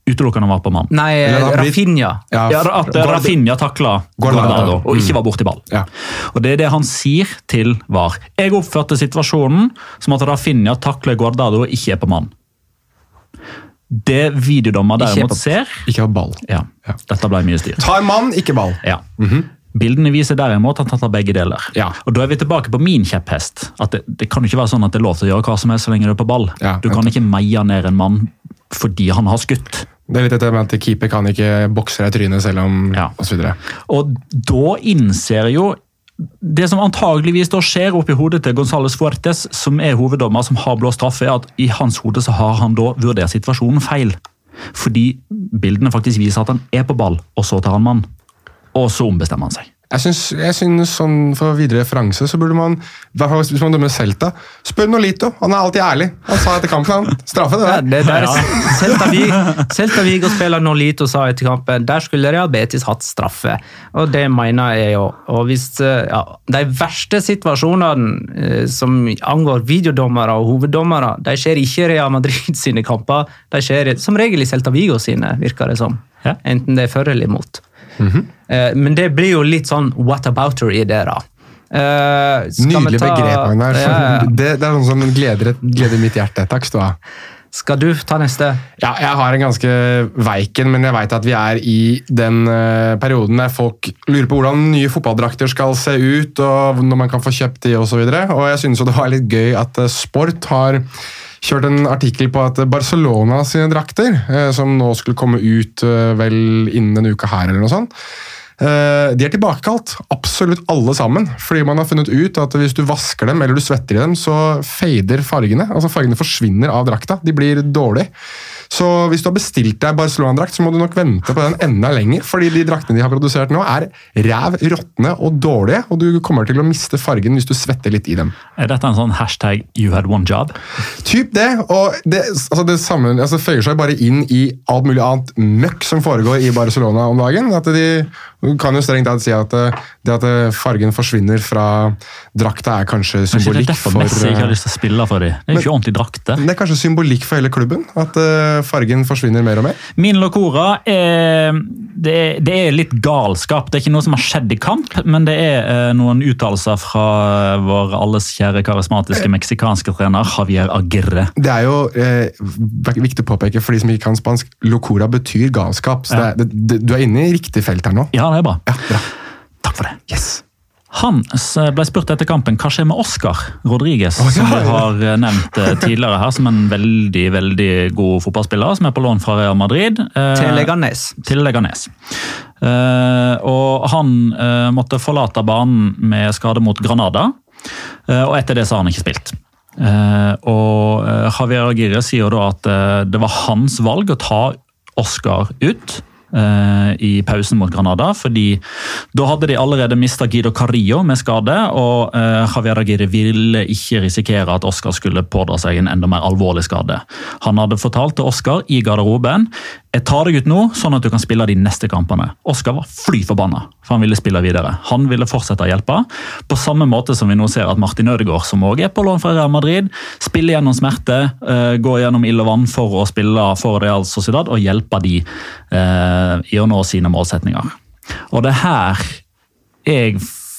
Utelukkende var på mann. Nei, Rafinha. Ja, Ja, at Rafinha takla Guardado. Og ikke var borti ball. Ja. Og Det er det han sier til VAR. Jeg oppførte situasjonen som at Rafinha takler Guardado og ikke er på mann. Det videodommer er derimot ser Ikke har ball. ja. Dette ble mye styr. Ta en mann, ikke ball. Ja. Bildene viser derimot at han tar begge deler. Ja. Og Da er vi tilbake på min kjepphest. at det, det kan ikke være sånn at det er lov til å gjøre hva som helst så lenge du er på ball. Ja, du kan ikke meie ned en mann fordi han har skutt. Det er litt dette med at keeper kan ikke bokse deg i trynet selv om Ja. og så videre. Og da innser jo det som antageligvis da skjer oppi hodet til Gonzales Fuertes, som er hoveddommer, som har blå straffe, er at i hans hode så har han da vurdert situasjonen feil. Fordi bildene faktisk viser at han er på ball, og så tar han mann. Og så ombestemmer han seg. Jeg synes, jeg synes sånn For videre referanse så burde man i hvert fall hvis man dømmer Celta, spør Nolito. Han er alltid ærlig. Han sa etter kampen han straffe det der. det der ja. Celta Vigo, Celta Vigo-spiller Nolito sa etter kampen der skulle Real Betis hatt straffe. Og det mener jeg jo. Og hvis eh, ja, De verste situasjonene eh, som angår videodommere og hoveddommere, de skjer ikke i Real Madrid sine kamper. De skjer som regel i Celta Vigo sine, virker det som. Enten det er for eller imot. Eh, Men det blir jo litt sånn whatabouter i det, da. Eh, Nydelig ta- begrep. Agnar. Ja, ja. Det, det er noe som gleder, gleder mitt hjerte. Takk skal du ha. Skal du ta neste? Ja, jeg har en ganske veiken, men jeg veit at vi er i den eh, perioden der folk lurer på hvordan nye fotballdrakter skal se ut, og når man kan få kjøpt de osv. Og, så og jeg synes jo det var litt gøy at eh, Sport har kjørt en artikkel på at Barcelona sine drakter, eh, som nå skulle komme ut eh, vel innen denne uka her, eller noe sånt, eh, de er tilbakekalt. Absolutt alle sammen. Fordi man har funnet ut at hvis du vasker dem eller du svetter i dem, så fader fargene. Altså Fargene forsvinner av drakta. De blir dårlige. Så hvis du har bestilt deg Barcelona-drakt, så må du nok vente på den enda lenger. Fordi de draktene de har produsert nå, er ræv, råtne og dårlige. Og du kommer til å miste fargen hvis du svetter litt i dem. Er dette en sånn hashtag 'you had one job'? Typ det, og det, altså det samme, altså føyer seg bare inn i alt mulig annet møkk som foregår i Barcelona om dagen. At de du kan jo strengt tatt si at eh, det at eh, fargen forsvinner fra drakta er kanskje symbolikk for det symbolikk derfor for Messi ikke har eh, lyst til å spille for dem? Det er jo ikke ordentlig drakte. Det er kanskje symbolikk for hele klubben, at fargen forsvinner mer og mer. Min locora er det, er det er litt galskap. Det er ikke noe som har skjedd i kamp, men det er eh, noen uttalelser fra vår alles kjære karismatiske meksikanske trener Javier Agirre. Det er jo eh, viktig å påpeke for de som ikke kan spansk, locora betyr galskap. Så Ja. det, det, du er inne i riktig felt her nå. Ja, det er bra. Ja, bra. Takk for det. Yes. Han ble spurt etter kampen hva skjer med Oscar Rodriguez, oh, ja, som vi har eh, nevnt eh, tidligere her som en veldig veldig god fotballspiller, som er på lån fra Real Madrid. eh, Til Leganes. til Leganes. Eh, og han måtte forlate banen med skade mot Granada, eh, og etter det så har han ikke spilt. Eh, og Javier Aguirre sier da at det var hans valg å ta Oscar ut. Eh, I pausen mot Granada, fordi da hadde de allerede mista Guido Carrillo med skade, og eh, Javier Aguirre ville ikke risikere at Oscar skulle pådra seg en enda mer alvorlig skade. Han hadde fortalt til Oscar i garderoben jeg tar deg ut nå, sånn at du kan spille de neste kampene. Oscar var fly forbanna, for han ville spille videre. Han ville fortsette å hjelpe. På samme måte som vi nå ser at Martin Ødegaard, som også er på lån fra Real Madrid, spiller gjennom smerte, eh, går gjennom ild og vann for å spille for Real Sociedad og hjelpe de i å nå sine målsetninger. Og det er her jeg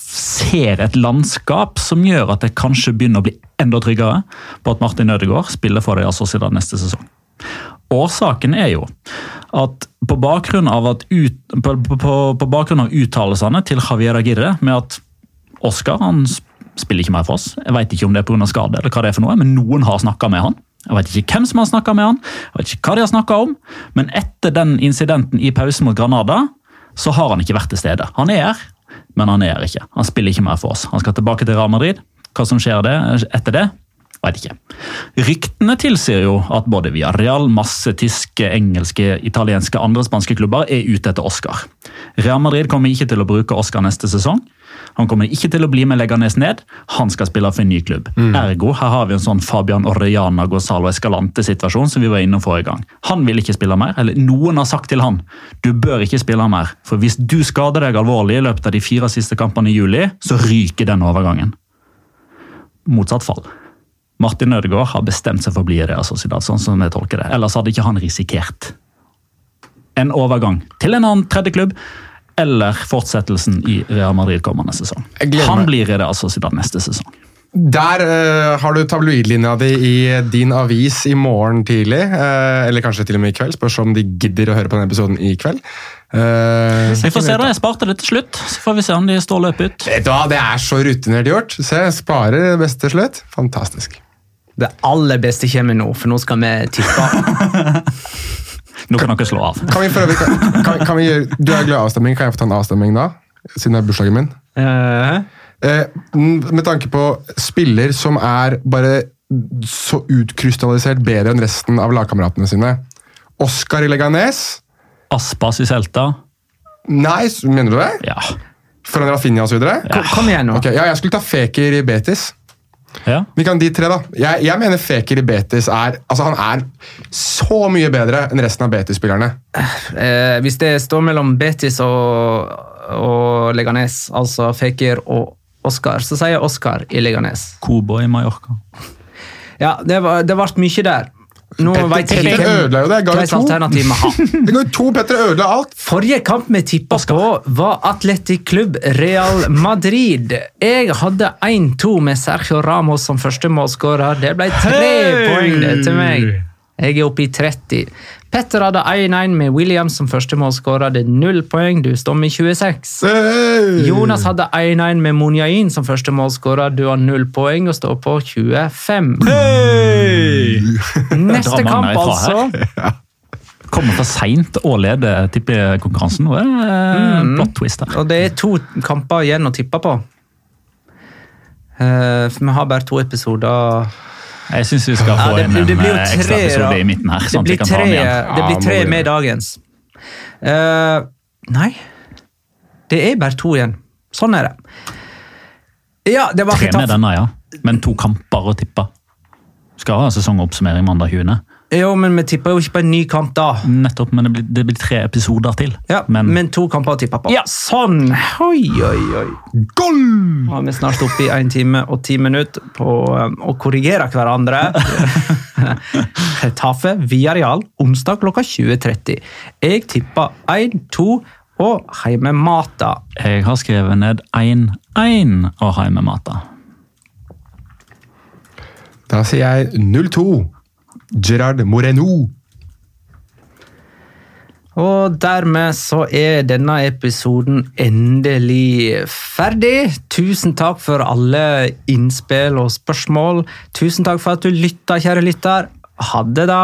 ser et landskap som gjør at jeg kanskje begynner å bli enda tryggere på at Martin Ødegaard spiller for Real Sociedad neste sesong. Årsaken er jo at på bakgrunn av, at ut, på, på, på bakgrunn av uttalelsene til Javier Agirre med at Oscar han spiller ikke mer for oss, jeg vet ikke om det er pga. skade, eller hva det er for noe, men noen har snakka med han. Jeg vet ikke hvem som har snakka med han, jeg vet ikke hva de har snakka om, men etter den incidenten i pausen mot Granada, så har han ikke vært til stede. Han er her, men han er her ikke. Han spiller ikke mer for oss. Han skal tilbake til Real Madrid. Hva som skjer det, etter det, Vet ikke. Ryktene tilsier jo at både Villarreal, masse tyske, engelske, italienske, andre spanske klubber er ute etter Oscar. Real Madrid kommer ikke til å bruke Oscar neste sesong. Han kommer ikke til å bli med Leganes ned. Han skal spille for en ny klubb. Ergo her har vi en sånn Fabian Orellana Gonzalo Escalante-situasjon som vi var innom forrige gang. Han vil ikke spille mer, eller noen har sagt til han du bør ikke spille mer. For hvis du skader deg alvorlig i løpet av de fire siste kampene i juli, så ryker den overgangen. Motsatt fall. Martin Ødegaard har bestemt seg for å bli i Real Sociedad, sånn som jeg tolker det. Ellers hadde ikke han risikert en overgang til en annen tredje klubb, eller fortsettelsen i Real Madrid kommende sesong. Han blir i altså siden neste sesong. Der uh, har du tabloidlinja di i din avis i morgen tidlig. Uh, eller kanskje til og med i kveld. Spørs om de gidder å høre på denne episoden i kveld. Uh, Vi får se da, Jeg sparte det til slutt, så får vi se om de står løpet ut. vet du hva, Det er så rutinert gjort. Se, sparer det beste til slutt. Fantastisk. Det aller beste kommer nå, for nå skal vi tippe. Nå kan dere slå av. Kan vi for kan, kan, kan vi gjøre, Du er glad i avstemning, kan jeg få ta en avstemning da? Siden det er bursdagen min. Eh, Eh, med tanke på spiller som er bare så utkrystallisert bedre enn resten av lagkameratene sine. Oscar i Leganes? Aspas i Celta. Nei, mener du det? Ja. Foran Rafinha osv.? Kom, kom igjen nå. Okay, ja, jeg skulle ta Feker i Betis. Ja. Vi kan de tre, da. Jeg, jeg mener Feker i Betis er altså han er så mye bedre enn resten av Betis-spillerne. Eh, hvis det står mellom Betis og, og Leganes, altså Feker og Oskar, så sier jeg Oskar i Leganes. Kobo i Mallorca. Ja, det, var, det ble mye der. Nå Petter- Petter ødela jo det. Ga jo to. Det går to Petter ødela alt! Forrige kamp vi tippa på, var Atletic Klubb Real Madrid. Jeg hadde 1-2 med Sergio Ramos som første målskårer. Det ble tre hey! poeng til meg. Jeg er oppe i 30. Petter hadde 1-1 med Williams som første målskårer. Det er null poeng. Du står med 26. Hey! Jonas hadde 1-1 med Monjain som første målskårer. Du har null poeng og står på 25. Neste kamp, altså. Kommer for seint og leder tippekonkurransen. Det er en plot twist her. Og det er to kamper igjen å tippe på. Uh, for vi har bare to episoder. Jeg syns vi skal få Ja, inn en eh, ekstra episode da. i midten her. Det sånn at blir kan tre, det blir tre med dagens. Uh, nei. Det er bare to igjen. Sånn er det. Ja, det var Tre med denne, ja. Men to kamper å tippe. Skal ha sesongoppsummering mandag 20. Jo, men vi tipper jo ikke på en ny kamp da. Nettopp, men det blir, det blir tre episoder til. Ja, men, men, to kamper å tippe på. Ja. Sånn! Oi, oi, oi. Goal! Nå er vi snart oppe i 1 time og 10 minutter på um, å korrigere hverandre. Tafe via Real onsdag klokka 20.30. Jeg tipper 1-2 og Heimemata. jeg har skrevet ned 1-1 og Heimemata. Da sier jeg 0-2. Gerard Moreno. Og dermed så er denne episoden endelig ferdig. Tusen takk for alle innspill og spørsmål. Tusen takk for at du lytta, kjære lytter. Ha det, da.